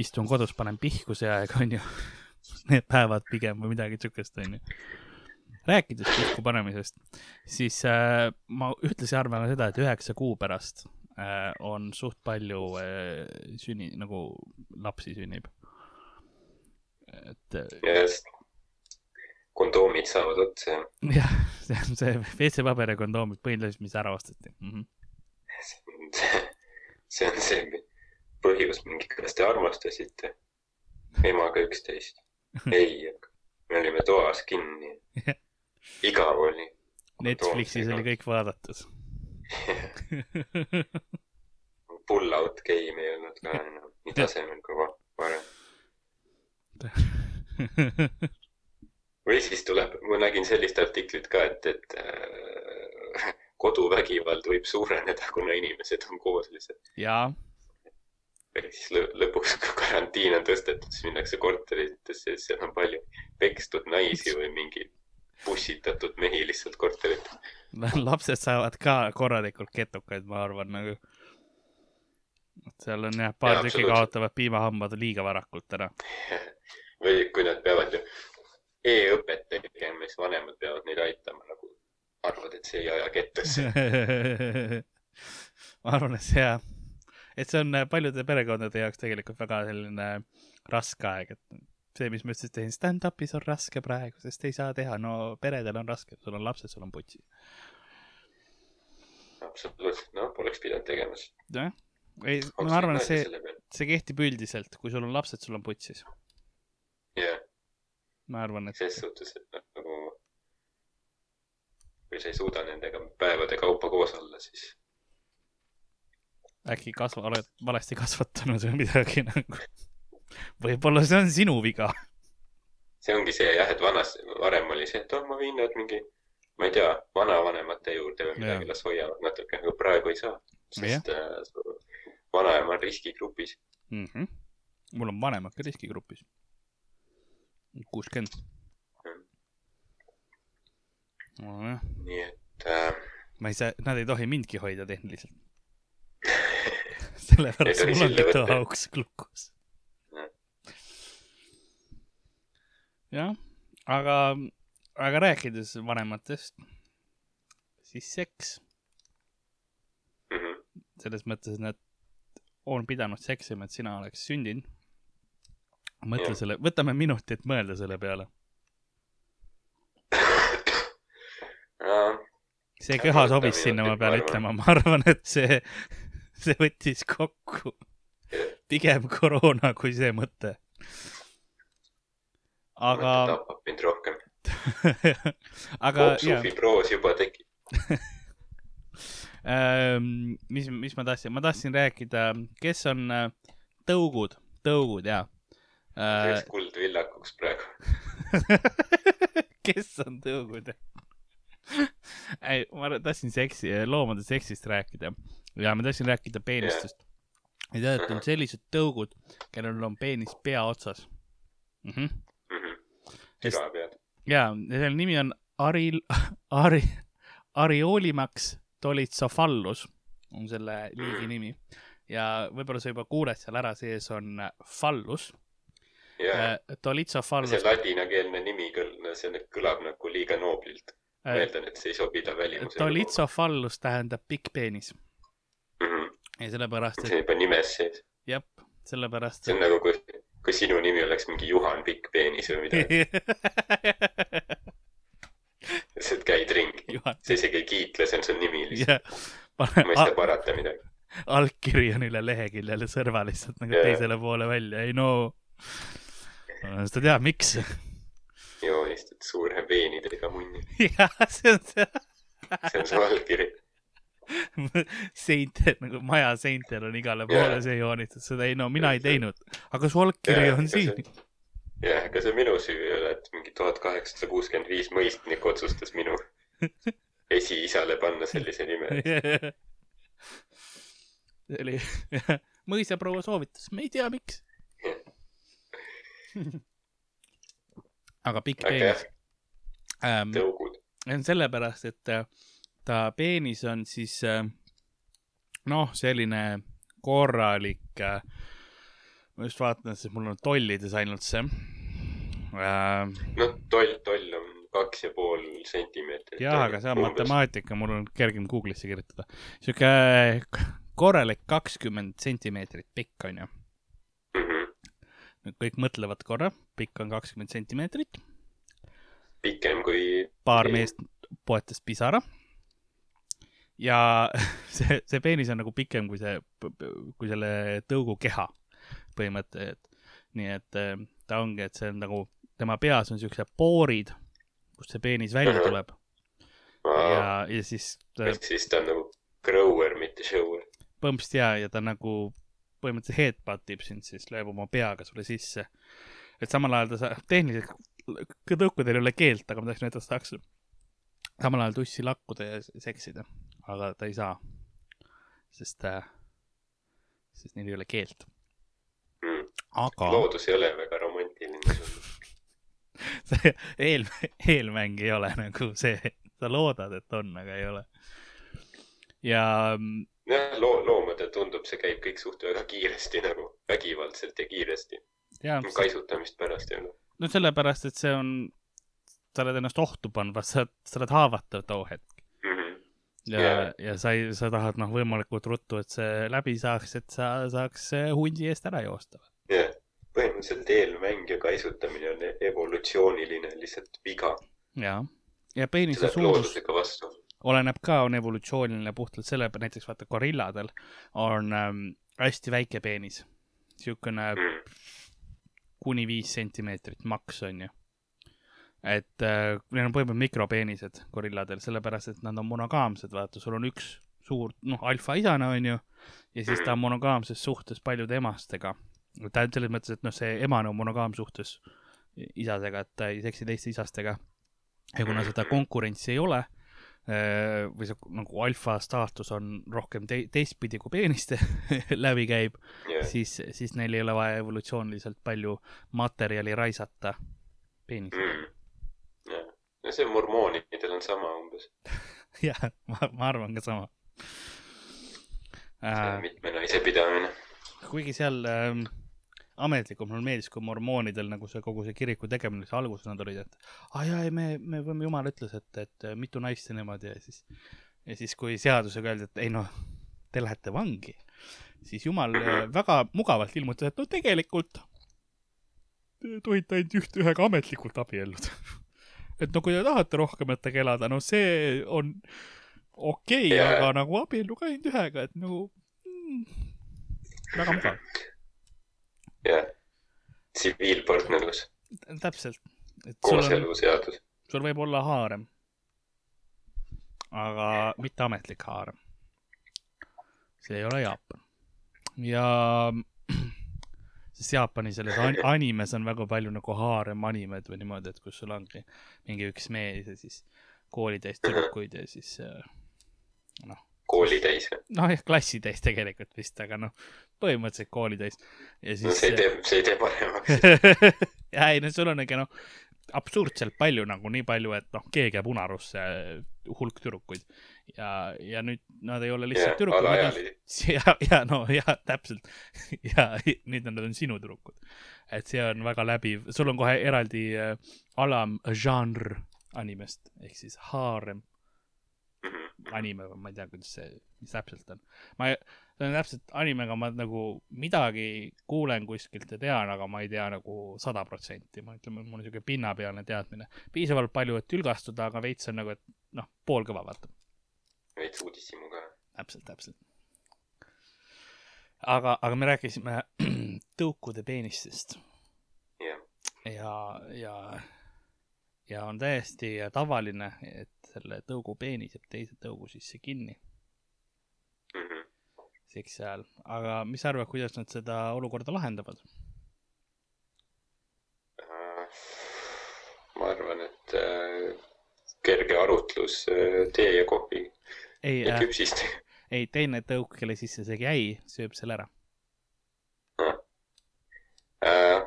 istun kodus, panen pihku see aeg, onju. Need päevad pigem või midagi siukest, onju. rääkides pihku panemisest, siis äh, ma ühtlasi arvan seda, et üheksa kuu pärast äh, on suht palju äh, sünni, nagu lapsi sünnib. et. just kondoomid saavad otsa. jah, see on see WC-paber ja kondoomid põhiliselt, mis ära osteti mm. -hmm. see on see põhjus, mingi, kas te armastasite emaga üksteist? ei, me olime toas kinni. igav oli. Netflixis oli kõik vaadatud Pull out game ei olnud ka enam nii tasemel kui varem või siis tuleb, ma nägin sellist artiklit ka, et, et äh, koduvägivald võib suureneda, kuna inimesed on koos lihtsalt. jaa. ehk siis lõ lõpuks, kui karantiin on tõstetud, siis minnakse korteritesse, seal on palju pekstud naisi või mingi pussitatud mehi lihtsalt korterites. lapsed saavad ka korralikult ketukaid, ma arvan, nagu. seal on jah, paar tükki kaotavad piimahambad liiga varakult ära või kui nad peavad ju e-õpet tegema, siis vanemad peavad neid aitama nagu, arvavad, et see ei aja kettasse ma arvan, et see jah, et see on paljude perekondade jaoks tegelikult väga selline raske aeg, et see, mis ma ütlesin, et stand-up'is on raske praegu, sest ei saa teha, no peredel on raske, sul on lapsed, sul on putsi. absoluutselt, noh, poleks pidanud tegema siis. jah, ei, ma arvan, et see, see kehtib üldiselt, kui sul on lapsed, sul on putsis. jah. yeah ma arvan, et. ses suhtes, et noh, nagu kui sa ei suuda nendega päevade kaupa koos olla, siis. äkki kasva, oled valesti kasvatanud või midagi nagu. võib-olla see on sinu viga. see ongi see jah, et vanas, varem oli see, et oh, ma viin nad mingi, ma ei tea, vanavanemate juurde või midagi, las hoiavad natuke, aga praegu ei saa. sest äh, vanaema on riskigrupis mm. -hmm. mul on vanemad ka riskigrupis kuuskümmend. nojah. nii et äh.... ma ei saa, nad ei tohi mindki hoida tehniliselt sellepärast mul on mitu auks lukus. jah, aga, aga rääkides vanematest, siis seks mm. -hmm. selles mõttes, et nad on pidanud seksima, et sina oleks sündinud mõtle selle, võtame minuti, et mõelda selle peale. see köha sobis sinna, ma pean ütlema, ma arvan, et see, see võttis kokku pigem koroona kui see mõte. aga. tapab mind rohkem aga. kopsufiproos juba tekib ehm, mis, mis ma tahtsin, ma tahtsin rääkida, kes on äh, tõugud, tõugud jaa kes kuldvillakuks praegu kes on tõugud? ei, ma tahtsin seksi, loomade seksist rääkida ja ma tahtsin rääkida peenistest yeah.. ja tead, et on sellised tõugud, kellel on peenis pea otsas mm. -hmm. Mm -hmm. sügapead. ja, ja selle nimi on Aril, Ari, Ariolimax dolitsofallus on selle liigi nimi ja võib-olla sa juba kuuled seal ära sees on fallus yeah.. Äh, Dolitso Fallus. see ladinakeelne nimi küll, see kõlab nagu liiga nooblilt. ma äh, eeldan, et see ei sobi ta välimusele. Dolitso Fallus tähendab pikk peenis mm. -hmm. ja sellepärast, et. see on juba nimes sees. jah, sellepärast. see on nagu, kui, kui sinu nimi oleks mingi Juhan Pikk Peenis või midagi lihtsalt käid ringi. sa isegi ei kiitle, see on su nimi lihtsalt. ma ei saa parata midagi. allkiri on üle leheküljel ja sõrva lihtsalt nagu yeah. teisele poole välja, ei no sa tead, miks? joonistad suure veenidega munni. jah, see on see. see on su allkiri. seintel, nagu maja seintel on igale poole see joonistatud, seda ei, no mina ei teinud, aga su allkiri on siin. jah, ega see minu süü ei ole, et mingi tuhat kaheksasada kuuskümmend viis mõistnik otsustas minu esiisale panna sellise nime see oli mõisaproua soovitus, me ei tea, miks aga pikk peenis ähm,. tõugud. on sellepärast, et äh, ta peenis on siis noh, selline korralik äh, ma just vaatan, et mul on tollides ainult see äh,. noh, toll, toll on kaks ja pool sentimeetrit. jah, aga see on umbes. matemaatika, mul on kergem Google'isse kirjutada. sihuke korralik kakskümmend sentimeetrit pikk on ju. Nüüd kõik mõtlevad korra, pikk on kakskümmend sentimeetrit. pikem kui. paar meest poetas pisara. ja see, see peenis on nagu pikem kui see, kui selle tõugu keha põhimõte, et nii et äh, ta ongi, et see on nagu, tema peas on siuksed poorid, kust see peenis välja tuleb. ja, ja siis ta.... ehk siis ta on nagu grower, mitte shower. põhimõtteliselt ja, ja ta nagu põhimõtteliselt headbutt ib sind siis, lööb oma peaga sulle sisse. et samal ajal ta saab, tehniliselt tõukudel ei ole keelt, aga ma tahaks näidata, et tahaks samal ajal tussi lakkuda ja seksida, aga ta ei saa. sest äh,, sest neil ei ole keelt aga. loodus ei ole väga romantiline see eel, eelmäng ei ole nagu see, sa loodad, et on, aga ei ole. ja. Mm, jah, loo-, loomadel tundub, see käib kõik suht väga kiiresti nagu, vägivaldselt ja kiiresti. kaisutamist pärast ei ole. no sellepärast, et see on, sa oled ennast ohtu pannud, sa, sa oled haavatav too hetk ja yeah., ja sa ei, sa tahad noh, võimalikult ruttu, et see läbi saaks, et sa saaks hundi eest ära joosta jah, põhimõtteliselt eelmäng ja kaisutamine on evolutsiooniline lihtsalt viga. ja, ja peenise suurus oleneb ka, on evolutsiooniline puhtalt selle näiteks vaata gorilladel on ähm, hästi väike peenis, siukene mm. kuni viis sentimeetrit maks on ju et äh, neil on põhimõtteliselt mikropeenised gorilladel, sellepärast et nad on monogaamsed, vaata, sul on üks suur, noh, alfaisane on ju, ja siis ta on monogaamses suhtes paljude emastega tähendab selles mõttes, et noh, see emane on monogaamsuhtes isasega, et ta ei seksi teiste isastega. ja kuna seda konkurentsi ei ole või see nagu alfa staatus on rohkem te teistpidi kui peeniste läbi käib yeah., siis, siis neil ei ole vaja evolutsiooniliselt palju materjali raisata peenisele mm.. jah, ja see mormoonidel on sama umbes jah, ma, ma arvan ka sama. see äh, mitme naise pidamine. kuigi seal ähm, ametlikult mulle meeldis, kui mormoonidel nagu see kogu see kiriku tegemine, see alguses nad olid, et aa jaa, ei me, me võime, jumal ütles, et, et mitu naist ja niimoodi ja siis, ja siis, kui seadusega öeldi, et ei noh, te lähete vangi, siis jumal äh, väga mugavalt ilmutas, et no tegelikult te tohite ainult üht ühega ametlikult abielluda et no kui te tahate rohkematega elada, no see on okei okay, yeah., aga nagu abielluge ainult ühega, et nagu mm, väga mugav jah, tsiviilpartnerlus. täpselt. kooseluseadus. sul võib olla haarem, aga mitte ametlik haarem. see ei ole Jaapan. ja sest Jaapani selles animes on väga palju nagu haarem animed või niimoodi, et kus sul ongi mingi üks mees ja siis koolitäis tüdrukuid ja siis äh, noh koolitäis. noh, jah, klassitäis tegelikult vist, aga noh, põhimõtteliselt koolitäis. ja siis. no see ei tee, see ei tee paremaks ja ei, no sul on ikka noh, absurdselt palju nagu nii palju, et noh, keegi jääb unarusse, hulk tüdrukuid. ja, ja nüüd nad ei ole lihtsalt tüdrukud. ja, ja no ja täpselt. ja nüüd nad on sinu tüdrukud. et see on väga läbiv, sul on kohe eraldi äh, alamžanr animest ehk siis haarem anime või ma ei tea, kuidas see, mis täpselt on. ma, see on täpselt animega ma nagu midagi kuulen kuskilt ja tean, aga ma ei tea nagu sada protsenti, ma ütlen, mul on siuke pinnapealne teadmine. piisavalt palju, et tülgastuda, aga veits on nagu, et noh, poolkõva vaata. veits uudishimu ka. täpselt, täpselt. aga, aga me rääkisime tõukude peenistest yeah.. ja, ja, ja on täiesti tavaline, et selle tõugu peenis jääb teise tõugu sisse kinni mm. -hmm. seks seal, aga mis sa arvad, kuidas nad seda olukorda lahendavad uh,? ma arvan, et uh, kerge arutlus uh, tee ja kohvi ei, ja küpsist äh,. ei, teine tõuk, kelle sisse see jäi, sööb selle ära uh.. Uh,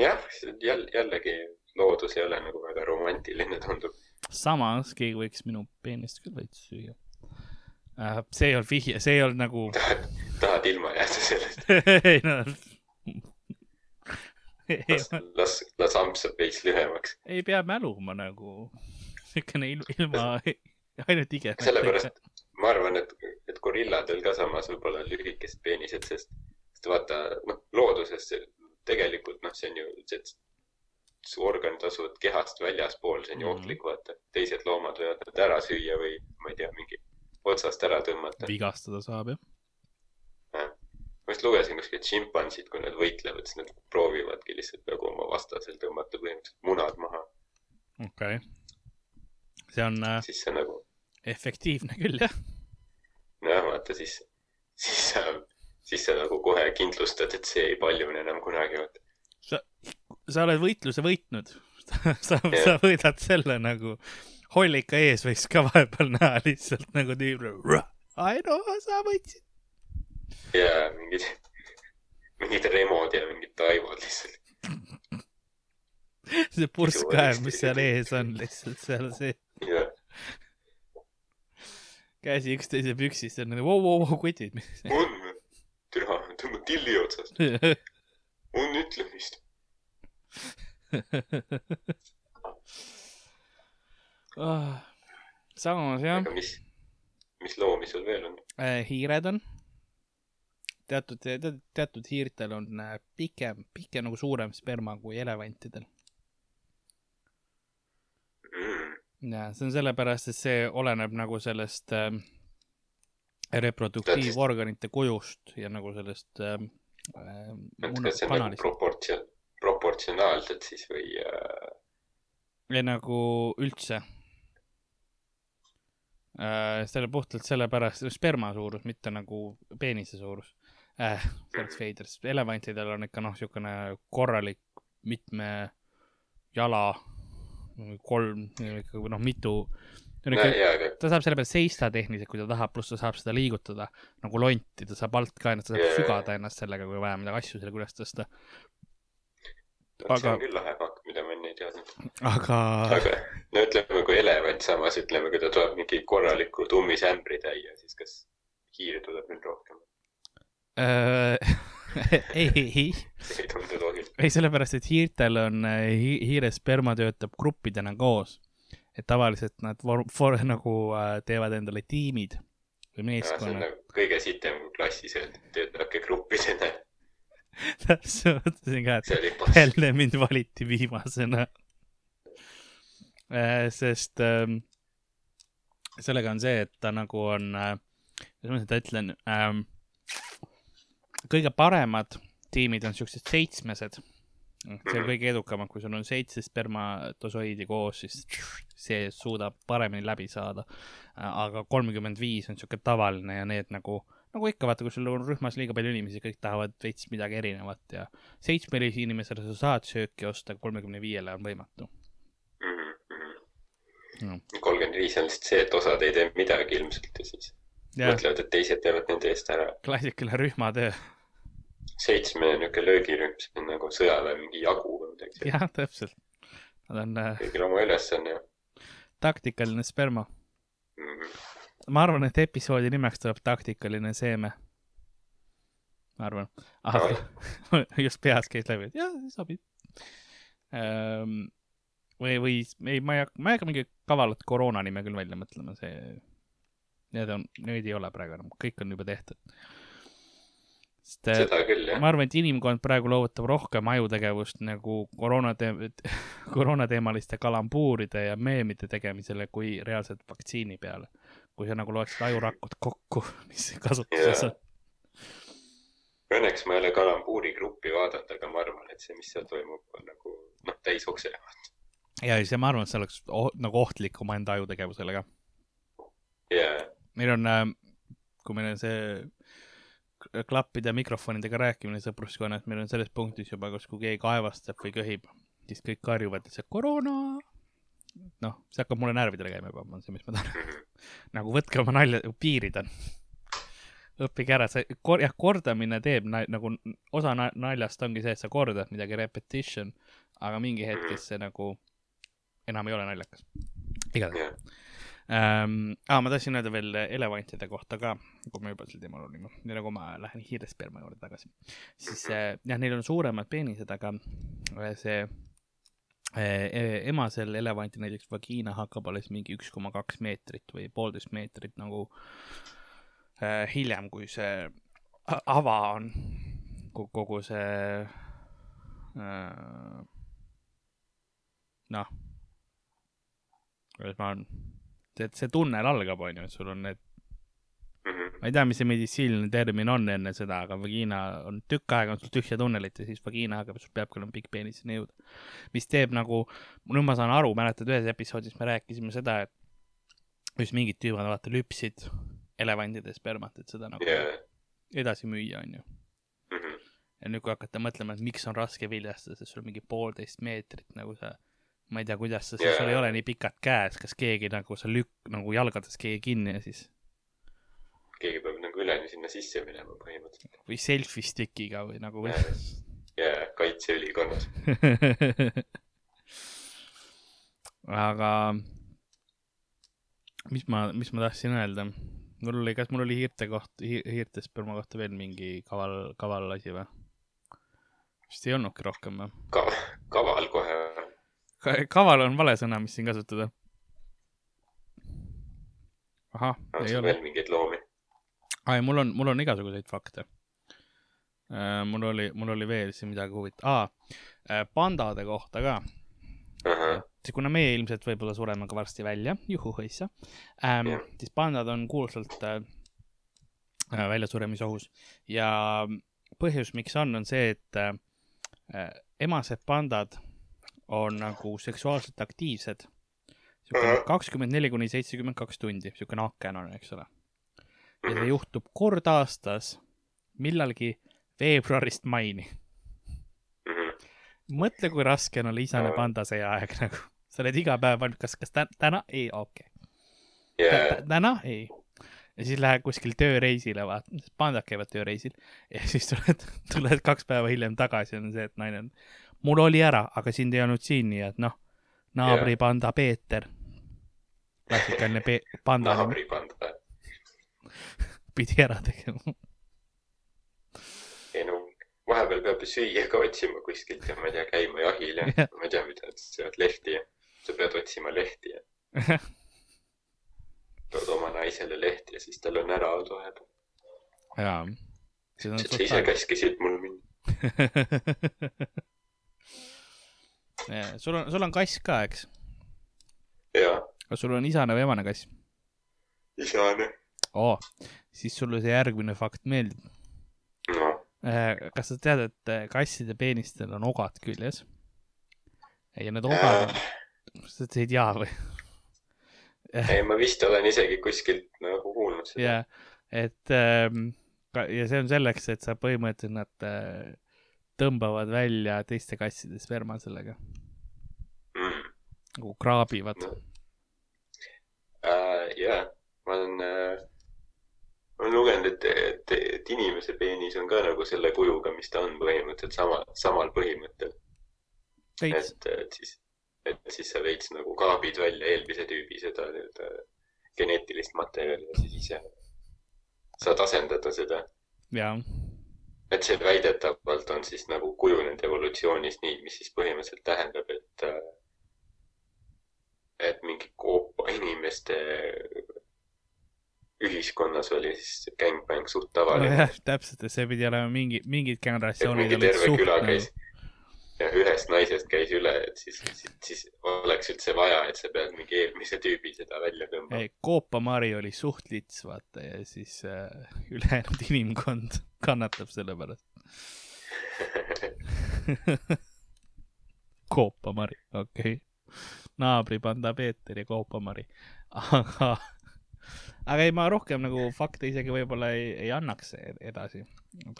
jah, jälle, jällegi loodus ei ole nagu väga romantiline, tundub samas keegi võiks minu peenist küll veits süüa uh,. see ei olnud vihje, see ei olnud nagu tahad, tahad ilma jääda sellest? ei no las, las, las amps saab veits lühemaks. ei pea mäluma nagu, niisugune ilma, ainult ige. sellepärast ma arvan, et, et gorilladel ka samas võib-olla lühikesed peenised, sest, sest vaata, noh, looduses tegelikult, noh, see on ju, see su organid asuvad kehast väljaspool, see on ju -hmm. ohtlik, vaata. teised loomad võivad nad ära süüa või ma ei tea, mingi otsast ära tõmmata. vigastada saab, jah ja.. ma just lugesin kuskilt šimpansid, kui nad võitlevad, siis nad proovivadki lihtsalt nagu oma vastasel tõmmata põhimõtteliselt munad maha. okei okay.. see on äh, siis see nagu efektiivne küll, jah. nojah, vaata siis, siis sa, siis sa nagu kohe kindlustad, et see ei paljune enam kunagi, vaata sa, sa oled võitluse võitnud sa, sa võidad selle nagu, hollika ees võiks ka vahepeal näha lihtsalt nagu tüüp, ai no sa võitsid. jaa, mingid, mingid Remod ja mingid Taivod lihtsalt. see purskkaev, mis seal ees on lihtsalt seal see. käsi üksteise püksis, on nagu vau, vau, vau, kutid. on türa, tõmbad tilli otsast on ütlemist oh, samas jah. aga mis, mis loomi sul veel on äh,? hiired on. teatud, teatud hiirtel on äh, pikem, pikem nagu suurem sperma kui elevantidel mm.. ja see on sellepärast, et see oleneb nagu sellest äh, reproduktiivorganite kujust ja nagu sellest äh, Äh, nagu proportsioon, proportsionaalselt siis või äh...? ei nagu üldse äh,. selle puhtalt sellepärast, sperma suurus, mitte nagu peenise suurus äh,. oleks veider, sest elevantidel on ikka noh, niisugune korralik mitme jala, kolm, noh, mitu Ikka, ta saab selle peal seista tehniliselt, kui ta tahab, pluss ta saab seda liigutada nagu lonti, ta saab alt ka ennast, ta saab yeah. sügada ennast sellega, kui vaja midagi asju sellega üles tõsta. Aga. see on küll lahe fakk, mida ma enne ei teadnud. aga. aga no ütleme, kui elevant samas, ütleme, kui ta tuleb mingi korraliku tummisämbritäie, siis kas hiir tuleb nüüd rohkem äh, ei, ei. see ei tundu loogiline. ei, sellepärast, et hiirtel on hi, hiire sperma töötab gruppidena koos et tavaliselt nad for, for, nagu äh, teevad endale tiimid või meeskonna. Nagu kõige sitem, kui klassis töötage gruppidena täpselt, mõtlesin ka, et jälle mind valiti viimasena äh,. sest äh, sellega on see, et ta nagu on äh,, kuidas ma seda ütlen äh,, kõige paremad tiimid on siuksed seitsmesed see on kõige edukamad, kui sul on seitse spermatosoidi koos, siis see suudab paremini läbi saada. aga kolmkümmend viis on sihuke tavaline ja need nagu, nagu ikka vaata, kui sul on rühmas liiga palju inimesi, kõik tahavad veits midagi erinevat ja seitsmele inimesele sa saad sööki osta, kolmekümne viiele on võimatu. kolmkümmend viis on lihtsalt see, et osad ei tee midagi ilmselt ja siis ja. mõtlevad, et teised teevad nende eest ära. klassikaline rühmatöö seitsme niisugune löögirühm, see on nagu sõjaväe mingi jagu või midagi. jah, täpselt. Nad on äh,. kõigil oma ülesanne. taktikaline sperma mm. -hmm. Ma arvan, et episoodi nimeks tuleb taktikaline seeme. ma arvan. just peas käis läbi, et jah, sobib ähm,. või, või ei, ma ei hakka, ma ei hakka mingit kavalat koroona nime küll välja mõtlema, see, need on, neid ei ole praegu enam, kõik on juba tehtud sest äh, seda küll, jah. ma arvan, et inimkond praegu loovutab rohkem ajutegevust nagu koroona te-, koroonateemaliste kalambuuride ja meemide tegemisele kui reaalselt vaktsiini peale. Kui sa nagu loeksid ajurakud kokku, mis kasutuses on. Õnneks ma ei ole kalambuuri gruppi vaadanud, aga ma arvan, et see, mis seal toimub, on nagu noh, täis okse. ja, ja see, ma arvan, et see oleks oh, nagu ohtlik omaenda ajutegevusele ka. jaa. meil on, äh, kui meil on see klappide mikrofonidega rääkimine sõpruskonnas, meil on selles punktis juba, kus kui keegi kaevastab või köhib, siis kõik karjuvad lihtsalt koroona. Noh, see hakkab mulle närvidele käima juba, on see, mis ma tahan nagu võtke oma nalja, piirid on. õppige ära, see kor-, jah, kordamine teeb na, nagu, osa na, naljast ongi see, et sa kordad midagi, repetition, aga mingi hetkest see nagu enam ei ole naljakas. igatahes ähm,. Ah, ma tahtsin öelda veel elevantide kohta ka, kui me juba sel teemal olime, nii nagu ma lähen hiiresperma juurde tagasi. siis äh, jah, neil on suuremad peenised, aga äh, see emasel elevantil näiteks vagiina hakkab alles mingi üks koma kaks meetrit või poolteist meetrit nagu äh, hiljem, kui see ava on kogu see äh, noh, kuidas ma see tunnel algab, onju, et sul on need. Ma ei tea, mis see meditsiiniline termin on enne seda, aga vagiina on tükk aega on sul tühja tunnelit ja siis vagiina hakkab, sul peabki olema pikk peenis sinna jõuda. mis teeb nagu, nüüd ma saan aru, mäletad, ühes episoodis me rääkisime seda, et just mingid tüübid vaata lüpsid elevantide spermat, et seda nagu yeah. edasi müüa, onju mm. -hmm. ja nüüd, kui hakata mõtlema, et miks on raske viljastada, sest sul mingi poolteist meetrit nagu see ma ei tea, kuidas sa, sul ei ole nii pikad käes, kas keegi nagu sa lükk-, nagu jalgades keegi kinni ja siis? Keegi peab nagu üleni sinna sisse minema põhimõtteliselt. või selfie stick'iga või nagu või? jaa, kaitseülikonnas aga mis ma, mis ma tahtsin öelda? mul oli, kas mul oli hiirte koht hi,, hiirte sperma kohta veel mingi kaval, kaval asi või? vist ei olnudki rohkem või? Kaval, kaval kohe kaval on vale sõna, mis siin kasutada. ahah, ei ole. veel mingeid loomi? Ai, mul on, mul on igasuguseid fakte äh,. mul oli, mul oli veel siin midagi huvitavat ah,. pandade kohta ka uh. -huh. et kuna meie ilmselt võib-olla sureme ka varsti välja, juhuhõissa ähm,, yeah. siis pandad on kuulsalt äh, äh, väljasuremisohus ja põhjus, miks on, on see, et äh, emased pandad on nagu seksuaalselt aktiivsed. kakskümmend neli kuni seitsekümmend kaks tundi, niisugune aken on, eks ole. Ja see juhtub kord aastas, millalgi veebruarist maini. mõtle, kui raske on olla isane panda see aeg nagu. sa oled iga päev valmis, kas, kas täna, ei, okei okay. yeah.. täna, ei ja siis lähed kuskil tööreisile, vaata, pandad käivad tööreisil ja siis tuled, tuled kaks päeva hiljem tagasi, on see, et naine on mul oli ära, aga sind ei olnud siin, nii et noh, naabripanda Peeter. klassikaline pe-, panda. naabripanda. Pidi ära tegema. ei no, vahepeal peab ju süüa ka otsima kuskilt ja ma ei tea, käima jahil ja, ma ei tea, mida nad söövad, lehti ja sa pead otsima lehti ja tood oma naisele lehti ja siis tal on ära olnud vahepeal. jaa. sa ise käskisid mul minna sul on, sul on kass ka, eks? jaa. kas sul on isane või emane kass? isane. Oo, siis sulle see järgmine fakt meeldib. no. Äh, kas sa tead, et äh, kasside peenistel on ogad küljes? ja need ogad on äh., sa ütlesid jaa või? ei, ma vist olen isegi kuskilt nagu kuulnud seda. jah, et ähm, ja see on selleks, et sa põhimõtteliselt nad äh, tõmbavad välja teiste kasside sperma sellega mm.. nagu kraabivad no.. Uh, jah, ma olen uh,, olen lugenud, et, et, et inimese peenis on ka nagu selle kujuga, mis ta on põhimõtteliselt sama, samal põhimõttel. et, et siis, et siis sa veits nagu kaabid välja eelmise tüübi seda nii-öelda geneetilist materjali ja siis ise saad asendada seda. et see väidetavalt on siis nagu kujunenud evolutsioonis nii, mis siis põhimõtteliselt tähendab, et, et mingi koopa inimeste ühiskonnas oli siis gängbäng suht tavaline no,. täpselt, et see pidi olema mingi, mingid generatsioonid olid suht nagu ja ühest naisest käis üle, et siis, siis, siis oleks üldse vaja, et sa pead mingi eelmise tüübi seda välja tõmbama. Koopa-Mari oli suht lits, vaata, ja siis äh, ülejäänud inimkond kannatab selle pärast Koopa-Mari, okei okay.. naabripanda Peeter ja Koopa-Mari. aga, aga ei, ma rohkem nagu fakte isegi võib-olla ei, ei annaks edasi.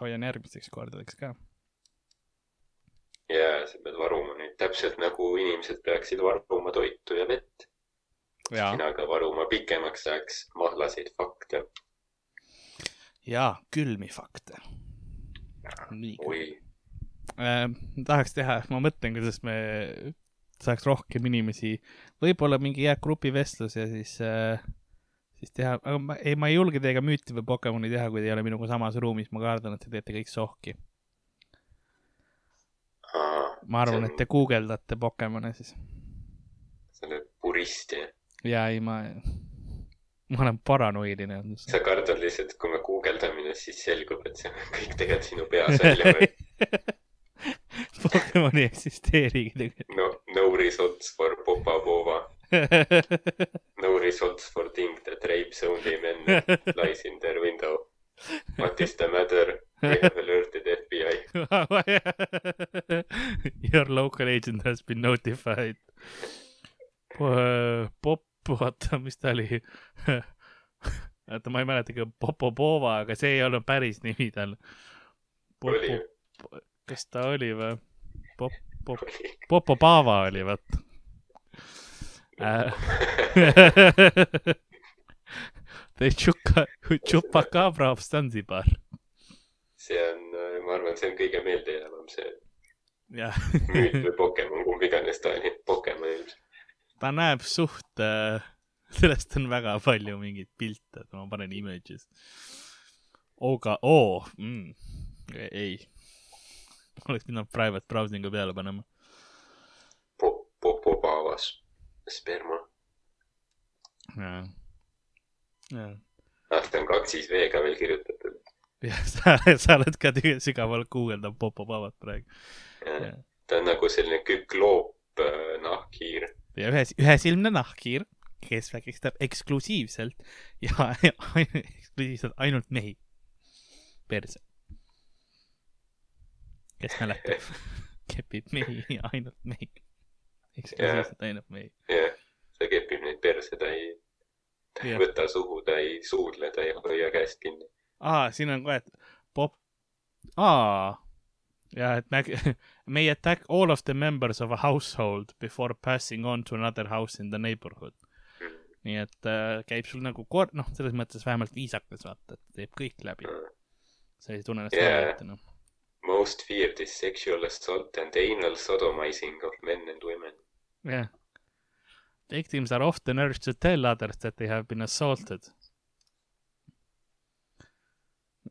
hoian järgmisteks kordadeks ka ja sa pead varuma neid täpselt nagu inimesed peaksid varuma toitu ja vett. sina ka varuma pikemaks ajaks mahlaseid fakte. ja külmi fakte. oi äh,. tahaks teha, ma mõtlen, kuidas me saaks rohkem inimesi, võib-olla mingi hea grupivestlus ja siis äh, siis teha, aga ma ei, ma ei julge teiega müüti või Pokemoni teha, kui te ei ole minuga samas ruumis, ma kardan, et te teete kõik sohki. ma arvan et te guugeldate Pokemone siis. sa oled purist, jah? ja ei, ma, ma olen paranoiline. sa kardad lihtsalt, kui me guugeldame, siis selgub, et see on kõik tegelikult sinu peas välja mõeldud Pokemoni ei eksisteerigi tegelikult. no, no results for Popapova no results for thing that rapes only men lies in their window. What is the matter? We have alerted FBI. Your local agent has been notified. Pop, oota, mis ta oli? oota, ma ei mäletagi, Popopova, aga see ei olnud päris nimi tal. kas ta oli või? Pop, Pop, Popopava oli, vot Äh. The Chuka, Chupacabra of Zanzibar. see on, äh, ma arvan, see on kõige meeldejäävam see müüt või Pokemon, kumb iganes ta oli, Pokemon ilmselt. ta näeb suht äh,, sellest on väga palju mingeid pilte, et ma panen images. Oga, oo mm., ei. oleks pidanud private browsing'u peale panema po,. Popopavas sperma. jaa, jaa. ah, ta on kaks siis V-ga veel kirjutatud. jah, sa, sa oled ka sügaval guugeldab Popopavat praegu. ta on nagu selline kükloop äh, nahkhiir. ja ühes, ühesilmne nahkhiir, kes vägistab eksklusiivselt ja, ja eksklusiivselt ainult mehi. perse. kes mäletab kepib mehi ja ainult mehi eksklusiivselt ainult mehi. jah, ta kepib neid perse, ta ei, ta ei võta suhu, ta ei suudle, ta ei hoia käest kinni. aa, siin on kohe, et pop, aa, ja et me, may attack all of the members of a household before passing on to another house in the neighborhood mm.. nii et äh, käib sul nagu kord-, noh, selles mõttes vähemalt viisakas, vaata, et teeb kõik läbi mm.. sa ei tunne ennast yeah. halvasti, noh. Most feared is sexual assault and anal sodomizing of men and women Yeah. Victims are often urged to tell others that they have been assaulted.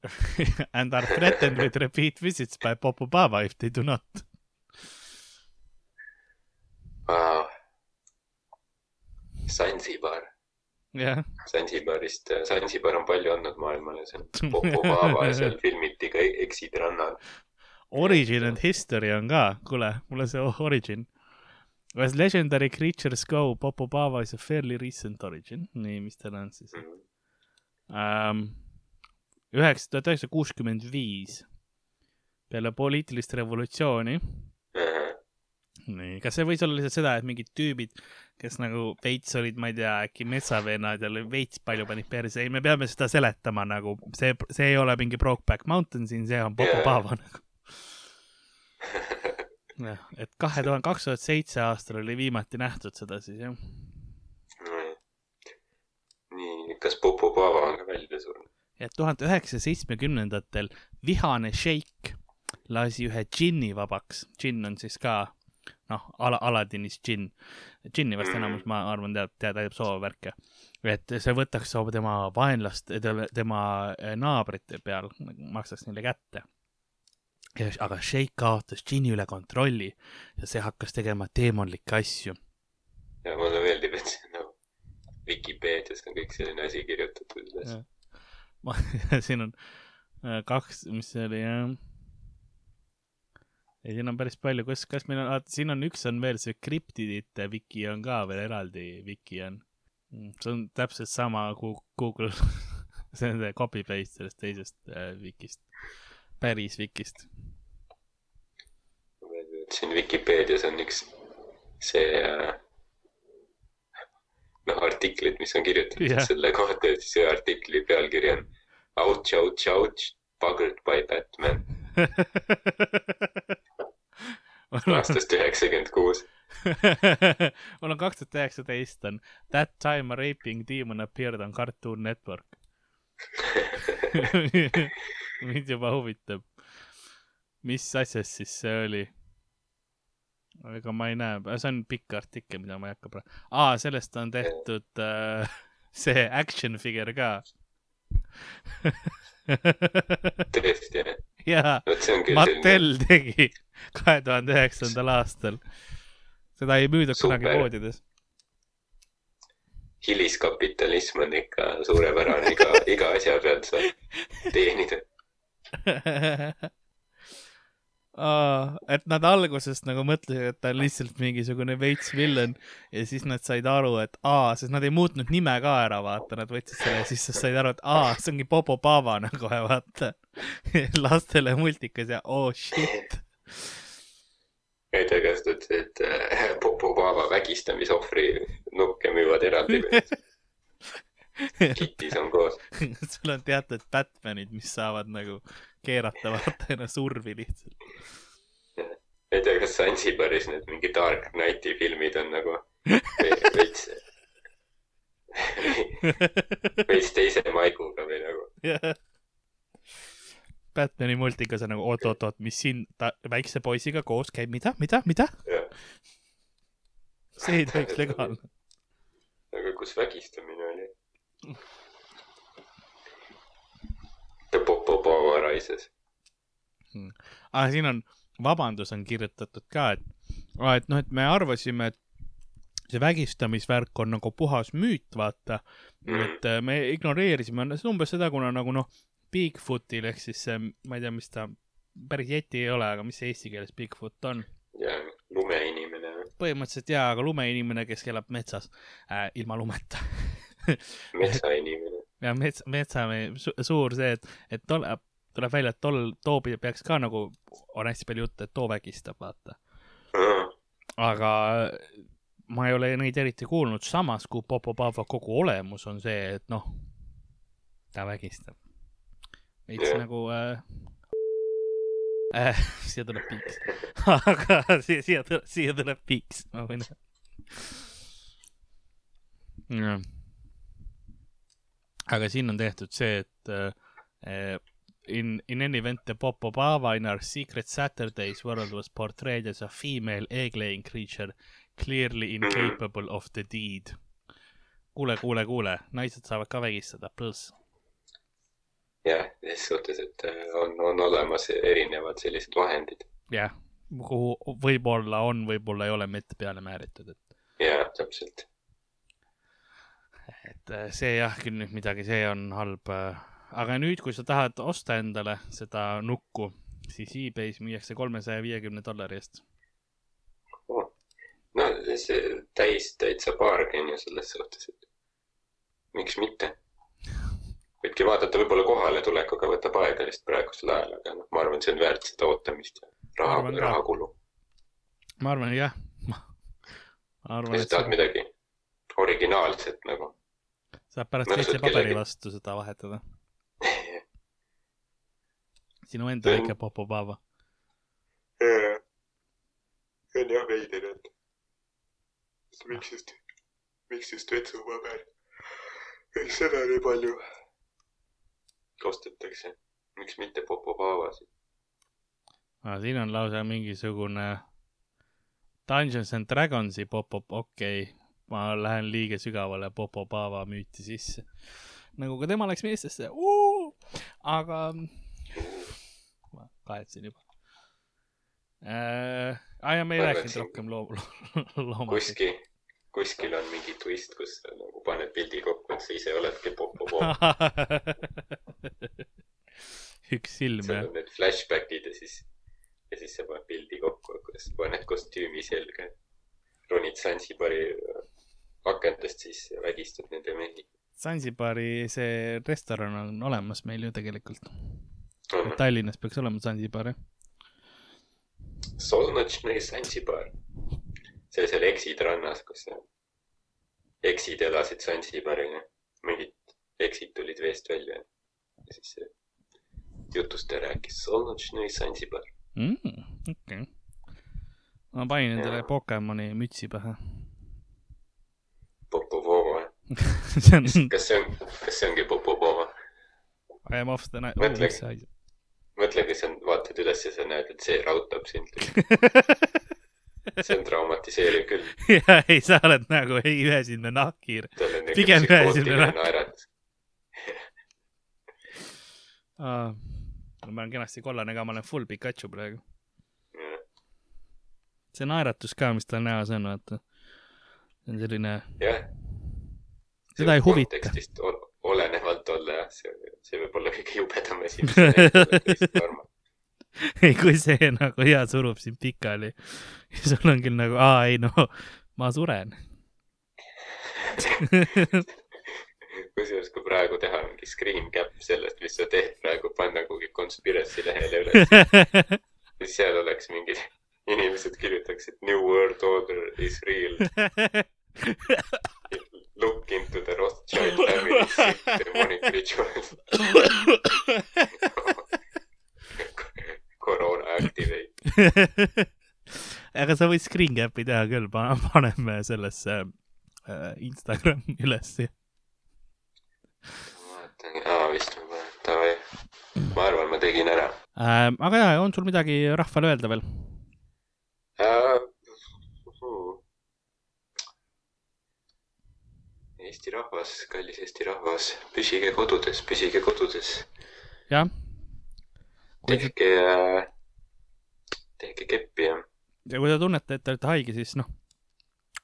and are threatened with repeat visits by Popo Baba if they do not. Wow. Zanzibar. jah. Zanzibarist, Zanzibar on palju andnud maailmale, see on Popo Baba ja seal filmiti ka Exit rannal. Origin and History on ka, kuule, mulle see Origin As legendary creatures go, Popobava is a fairly recent origin. nii, mis tal on siis um,? üheksa, tuhat üheksasada kuuskümmend viis, peale poliitilist revolutsiooni. nii, kas see võis olla lihtsalt seda, et mingid tüübid, kes nagu veits olid, ma ei tea, äkki metsavennad ja veits palju panid perse, ei, me peame seda seletama nagu, see, see ei ole mingi Brokeback Mountain siin, see on Popobava nagu jah, et kahe tuhande, kaks tuhat seitse aastal oli viimati nähtud seda siis jah nii, kas Popo Pava on ka välja surnud? ja tuhande üheksasaja seitsmekümnendatel vihane šeik lasi ühe džinni vabaks. džinn on siis ka noh, ala, Aladinis džinn. džinni vast mm. enamus, ma arvan, teab, teab, teab soovvärke. et see võtaks tema vaenlast, tema naabrite peal, maksaks neile kätte aga Sheik kaotas džinni üle kontrolli ja see hakkas tegema teemonlikke asju. ja mulle meeldib, et see nagu Vikipeedias on kõik selline asi kirjutatud üles. ma, siin on äh, kaks, mis see oli jah. ei, siin on päris palju, kas, kas meil on, siin on üks on veel see kriptidite wiki on ka veel eraldi wiki on. Mm, see on täpselt sama Google see on see copy paste sellest teisest äh, wikist päris Vikist? Siin Vikipeedias on üks see äh, noh, artiklid, mis on kirjutatud yeah. selle kohta siis see artikli pealkiri on Ouch, ouch, ouch, buggered by Batman aastast üheksakümmend kuus mul on kaks tuhat üheksateist on That time a raping demon appeared on Cartoon Network mind juba huvitab, mis asjas siis see oli. Ega ma ei näe, see on pikk artikkel, mida ma ei hakka praegu, aa, sellest on tehtud äh, see action figure ka tõesti, jah? jaa, Mattel selline... tegi kahe tuhande üheksandal aastal. seda ei müüdud kunagi poodides. hiliskapitalism on ikka suurepärane, iga, iga asja pealt saab teenida et nad alguses nagu mõtlesid, et ta on lihtsalt mingisugune veits villen ja siis nad said aru, et aa, sest nad ei muutnud nime ka ära, vaata, nad võtsid selle ja siis said aru, et aa, see ongi Bobo Baba nagu, vaata. lastele multikas ja oh shit. ei tea, kas ta ütles, et äh, Bobo Baba vägistamisohvri nukke müüvad eraldi või? kitis on koos sul on teatud Batmanid, mis saavad nagu keerata vaata ennast urvi lihtsalt. ei tea, kas Sansibaris need mingi Dark Knighti filmid on nagu veits, veits teise maiguga või nagu yeah.. Batman'i multikas on nagu oot-oot-oot, mis siin ta väikse poisiga koos käib, mida, mida, mida yeah.? see ei tohiks legaalne. aga kus vägistamine oli? Popo Rises hmm.. aga siin on, vabandus on kirjutatud ka, et, et noh, et me arvasime, et see vägistamisvärk on nagu puhas müüt, vaata mm.. et äh, me ignoreerisime umbes seda, kuna nagu noh, Bigfootil ehk siis see, ma ei tea, mis ta, päris jeti ei ole, aga mis see eesti keeles Bigfoot on? jaa, lumeinimene. põhimõtteliselt jaa, aga lumeinimene, kes elab metsas äh, ilma lumeta metsainimene. Ja mets, metsamehe su, suur see, et, et tol, tuleb välja, et tol, too peaks ka nagu, on hästi palju juttu, et too vägistab, vaata. aga ma ei ole neid eriti kuulnud, samas kui Popo Pava kogu olemus on see, et noh, ta vägistab. veits nagu äh, äh, siia tuleb piiks aga siia, siia tuleb, siia tuleb piiks, ma võin. aga siin on tehtud see, et äh, in, in any event, the Popo Bava in our Secret Saturdays world was portrayed as a female egg-laying creature, clearly incapable of the deed. kuule, kuule, kuule, naised saavad ka vägistada, pluss. jah, selles suhtes, et äh, on, on olemas erinevad sellised vahendid. jah, kuhu võib-olla on, võib-olla ei ole mett peale määritud, et. jah, täpselt. Et äh, see jah, küll nüüd midagi, see on halb äh, aga nüüd, kui sa tahad osta endale seda nukku, siis e-base müüakse kolmesaja viiekümne dollari eest oh.. no see täis täitsa bargain ju selles suhtes, et miks mitte. võidki vaadata, võib-olla kohaletulekuga võtab aega vist praegusel ajal, aga noh, ma arvan, see on väärt seda ootamist ja raha, rahakulu. ma arvan, jah. ma arvan, et. tahad midagi originaalset nagu. Saab pärast teise paberi vastu seda vahetada. Sinu enda väike popopava. see on jah veider, et miks just, miks just vetsupaber, miks seda nii palju. Ostetakse, miks mitte popopavasid? siin on lausa mingisugune Dungeons and Dragonsi popop, okei. okay., ma lähen liiga sügavale popopava müüti sisse. nagu ka tema läks meestesse, aga kahetsen juba äh,. aa ja me ei rääkinud rohkem loo-, loomadest. kuskil, kuskil on mingi twist, kus sa nagu paned pildi kokku, et sa ise oledki Popo üks silm, jah. seal on need flashbackid ja siis, ja siis sa paned pildi kokku, kuidas paned kostüümi selga. ronid Sansibari akendest, siis vägistad nende mehi. Sansibari see restoran on olemas meil ju tegelikult Tallinnas peaks olema Zanzibar, jah? Solnotšnõi Zanzibar. see oli seal Exid rannas, kus eksid elasid Zanzibaril ja mingid eksid tulid veest välja. ja siis see jutustaja rääkis Solnotšnõi Zanzibar mm,. okei okay.. ma panin endale Pokemoni mütsi pähe. See on. kas see on, kas see ongi Popovova? I am off the night. mõtle, mõtle, kui sa vaatad üles ja sa näed, et see raudtab sind see on traumatiseeriv küll. ja ei, sa oled nagu ei ühesinne nahkhiir. pigem ühesinne nahk. ma olen kenasti kollane ka, ma olen full Pikachu praegu. see naeratus ka, mis tal näos on, vaata. see on selline. jah. Seda ei huvita. olenevalt olla jah, see, see võib olla kõige jubedam näed ei, kui see nagu hea surub sind pikali ja sul on küll nagu, aa ei no, ma suren. Kusjuures, kui praegu teha mingi screen cap sellest, mis sa teed praegu, panna kuhugi conspiracy lehele üles siis seal oleks mingid inimesed kirjutaksid New World Order is real Look into the Rothschild family demonic rituals koroona activate aga sa võid screen cap'i teha küll, paneme sellesse äh, Instagrami ülesse. vaatan, aa vist juba, davai. ma arvan, ma tegin ära äh,. aga jaa, on sul midagi rahvale öelda veel äh,? Eesti rahvas, kallis Eesti rahvas, püsige kodudes, püsige kodudes. jah tehke, tehke keppi ja. ja kui te tunnete, et te olete haige, siis noh,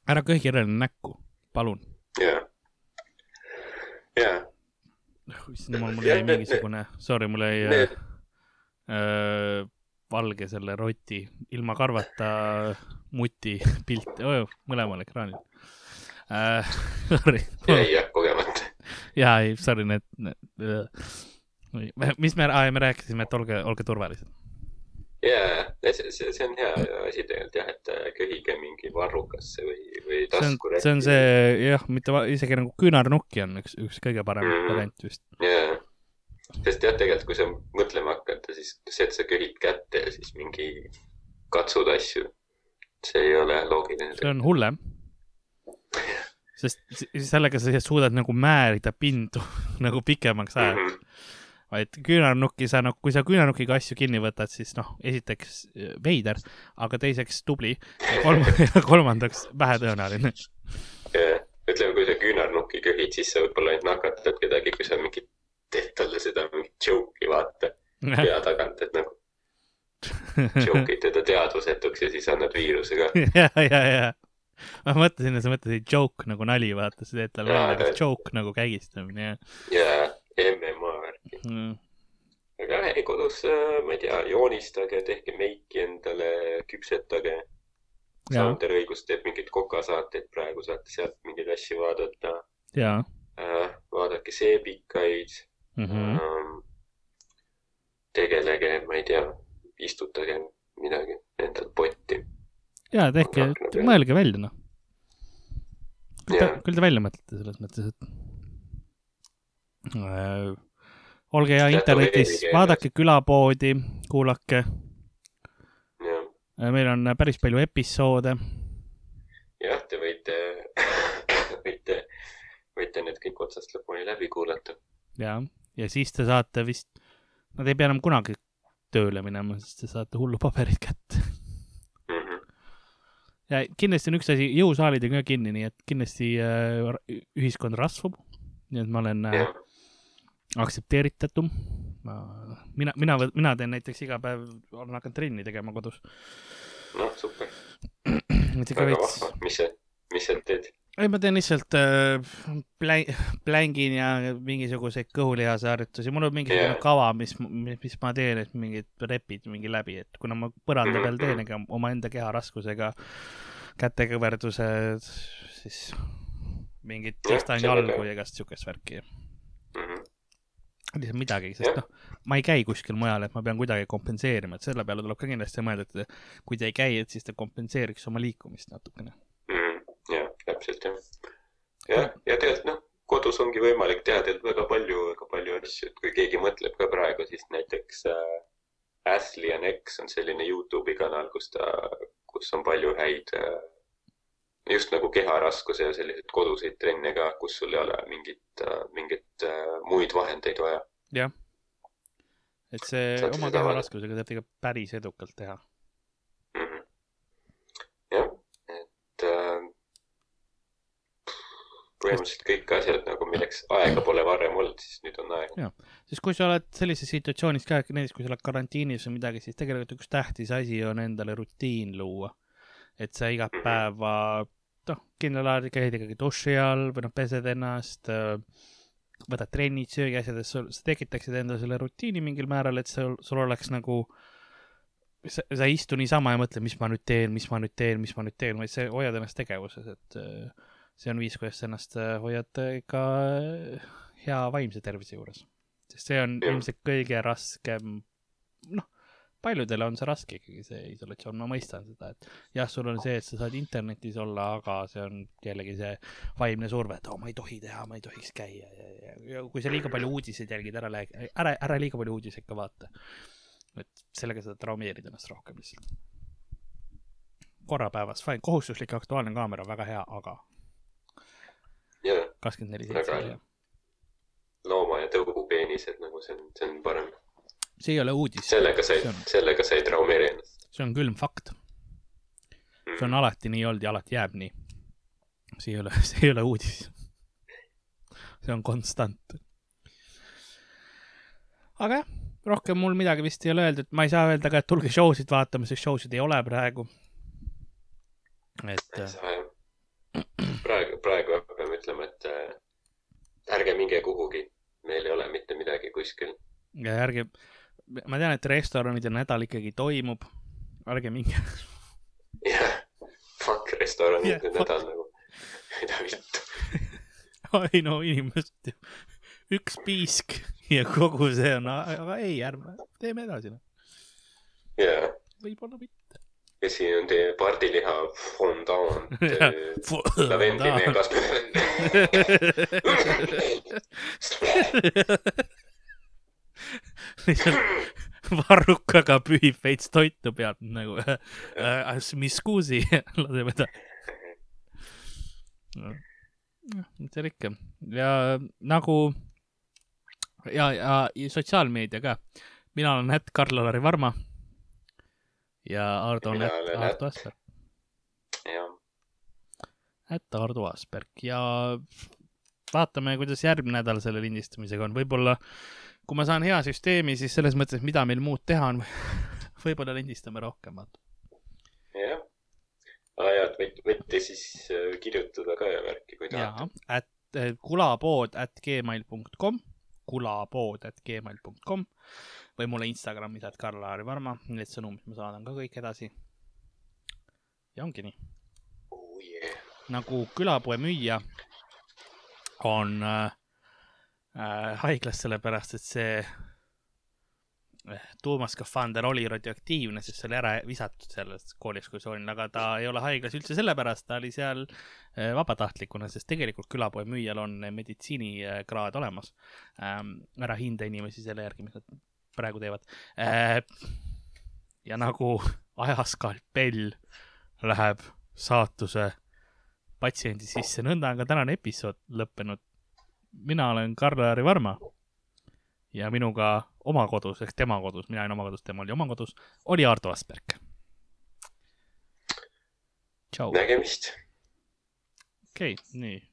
ära kõhirele näkku, palun. jaa, jaa. mul, mul jäi mingisugune, sorry, mul jäi äh, äh, valge selle roti ilma karvata muti pilt oh,, mõlemal ekraanil äh,. Sorry. jäi jah kogemata. jaa, ei, sorry, need, need äh, mis me, me rääkisime, et olge, olge turvalised. jaa, see, see, see on hea asi tegelikult jah, et äh, köhige mingi varrukasse või, või tasku. see on see jah, mitte isegi nagu küünarnukki on üks, üks kõige parem mm. variant vist. jaa, sest jah, tegelikult kui sa mõtlema hakkad, siis see, et sa köhid kätte ja siis mingi katsud asju, see ei ole loogiline. see on hullem sest sellega sa suudad nagu määrida pindu nagu pikemaks ajaks mm. -hmm vaid küünarnukki sa noh, kui sa küünarnukiga asju kinni võtad, siis noh, esiteks äh, veider, aga teiseks tubli ja kolm, kolmandaks vähetõenäoline. ütleme, kui sa küünarnukki köhid, siis sa võib-olla ainult nakatad kedagi, kui sa mingi teed talle seda mingit joke'i vaata pea tagant, et nagu joke'id teda teadvusetuks ja siis annad viiruse ka. ja, ja, ja ma mõtlesin, et sa mõtlesid joke nagu nali, vaata, sa teed talle välja joke nagu kägistamine ja. jaa, MMA mm.. aga jah, kodus, äh, ma ei tea, joonistage, tehke meiki endale, küpsetage. Sander õigus teeb mingeid kokasaateid praegu, saate sealt mingeid asju vaadata. jaa äh,. vaadake seebikaid mm. -hmm. Ähm, tegelege, ma ei tea, istutage midagi endal potti. Jaa, tehke, mõelge välja, noh. küll te, välja mõtlete selles mõttes, et äh, olge hea internetis, vaadake külapoodi, kuulake. meil on päris palju episoode. jah, te võite, võite, võite need kõik otsast lõpuni läbi kuulata. ja, ja siis te saate vist, nad ei pea enam kunagi tööle minema, sest te saate hullupaberid kätte mm. -hmm. Ja kindlasti on üks asi, jõusaalid on ka kinni, nii et kindlasti äh, ühiskond rasvub. nii et ma olen äh, aktsepteeritatum. ma, mina, mina, mina teen näiteks iga päev, olen hakanud trenni tegema kodus. noh, super. väga vahva, mis sa, mis sa teed? Ei, ma teen lihtsalt äh, plä-, plängin ja mingisuguseid kõhulihase harjutusi, mul on mingisugune yeah. kava, mis, mis ma teen, et mingid repid mingi läbi, et kuna ma põranda peal teen, ega omaenda keha raskusega kätekõverdused, siis mingid tõstan jalgu ja igast siukest värki mm. -hmm lihtsalt midagi, sest noh, ma ei käi kuskil mujal, et ma pean kuidagi kompenseerima, et selle peale tuleb ka kindlasti mõelda, et kui te ei käi, et siis te kompenseeriks oma liikumist natukene. Jah, täpselt jah. jah, ja tegelikult noh, kodus ongi võimalik teha tegelikult väga palju, väga palju asju, et kui keegi mõtleb ka praegu, siis näiteks äh, Ashley and X on selline Youtube'i kanal, kus ta, kus on palju häid äh, just nagu keharaskuse ja selliseid koduseid trenne ka, kus sul ei ole mingit, äh, mingit äh, muid vahendeid vaja. jah. et see Saad oma keharaskusega saab ikka päris edukalt teha mm. -hmm. jah, põhimõtteliselt kõik asjad nagu, milleks aega pole varem olnud, siis nüüd on aeg. siis kui sa oled sellises situatsioonis ka, näiteks kui sa oled karantiinis või midagi, siis tegelikult üks tähtis asi on endale rutiin luua. et sa iga mhm. päeva, noh, kindlal ajal käid ikkagi duši all või noh, pesed ennast äh, võtad trennid, söögiasjad, et sul, sa tekitaksid endale selle rutiini mingil määral, et sul, sul oleks nagu sa, sa ei istu niisama ja mõtle, mis ma nüüd teen, mis ma nüüd teen, mis ma nüüd teen, vaid sa hoiad ennast tegevuses, et äh, see on viis, kuidas ennast äh, hoiad äh, ka hea vaimse tervise juures. sest see on ilmselt kõige raskem, noh, paljudele on see raske ikkagi, see isolatsioon, ma mõistan seda, et jah, sul on see, et sa saad internetis olla, aga see on jällegi see vaimne surve, et oo oh,, ma ei tohi teha, ma ei tohiks käia ja, ja, ja kui sa liiga palju uudiseid jälgid, ära, ära, ära liiga palju uudiseid ka vaata et sellega sa traumeerid ennast rohkem lihtsalt. korra päevas, fine, kohustuslik Aktuaalne kaamera, väga hea, aga. Kakskümmend neli seitse looma ja tõugu peenised nagu see on, see on parem. see ei ole uudis. sellega sa ei, sellega sa ei traumeeri ennast. see on külm fakt. see on mm. alati nii olnud ja alati jääb nii. see ei ole, see ei ole uudis. see on konstant. aga jah rohkem mul midagi vist ei ole öeldud, ma ei saa öelda ka, et tulge show sid vaatama, sest show sid ei ole praegu. et. Äh, praegu, praegu ütlema, et äh, ärge minge kuhugi, meil ei ole mitte midagi kuskil. ja ärge, ma tean, et restoranide nädal ikkagi toimub, ärge minge. jah, fuck restoranide yeah, nädal nagu, mida vittu ei no inimesed üks piisk ja kogu see on, aga ei, ärme, teeme edasi noh. jaa. võib-olla mitte. Ja siin on teie pardiliha fondant lavendili kasvõi lihtsalt varrukaga pühib veits toitu pealt nagu äh,, mis kuusi, laseb edasi no.. see on ikka. Ja nagu ja, ja, ja sotsiaalmeedia ka. mina olen Ätt Karl-Alari Varma. Ja Ardo on Ätt Ardo Asperg. Ätt Ardo Asperg. Ja vaatame, kuidas järgmine nädal selle lindistamisega on, võib-olla kui ma saan hea süsteemi, siis selles mõttes, mida meil muud teha on võib-olla lindistame rohkem, vaata. jah, ja et võite siis äh, kirjutada ka ja värki, kui tahate. jaa, at äh, kulapood at gmail.com kulapood.gmail.com või mulle Instagramis, et Karl-Laari Varma, need sõnumid ma saadan ka kõik edasi. ja ongi nii oh,. Yeah. nagu külapoe müüja on äh, äh, haiglas sellepärast, et see äh, tuumaskafander oli radioaktiivne, sest see oli ära visatud sellest kooliekskursioonil, aga ta ei ole haiglas üldse sellepärast, ta oli seal Äh, vabatahtlikuna, sest tegelikult külapoe müüjal on meditsiinikraad olemas. Ähm, ära hinda inimesi selle järgi, mis nad praegu teevad. Äh, ja nagu ajaskalpell läheb saatuse patsiendi sisse, nõnda on ka tänane episood lõppenud. mina olen Karl-Lari Varma ja minuga oma kodus ehk tema kodus, mina olin oma kodus, tema oli oma kodus, oli Ardo Asperg. nägemist okei okay,, nii.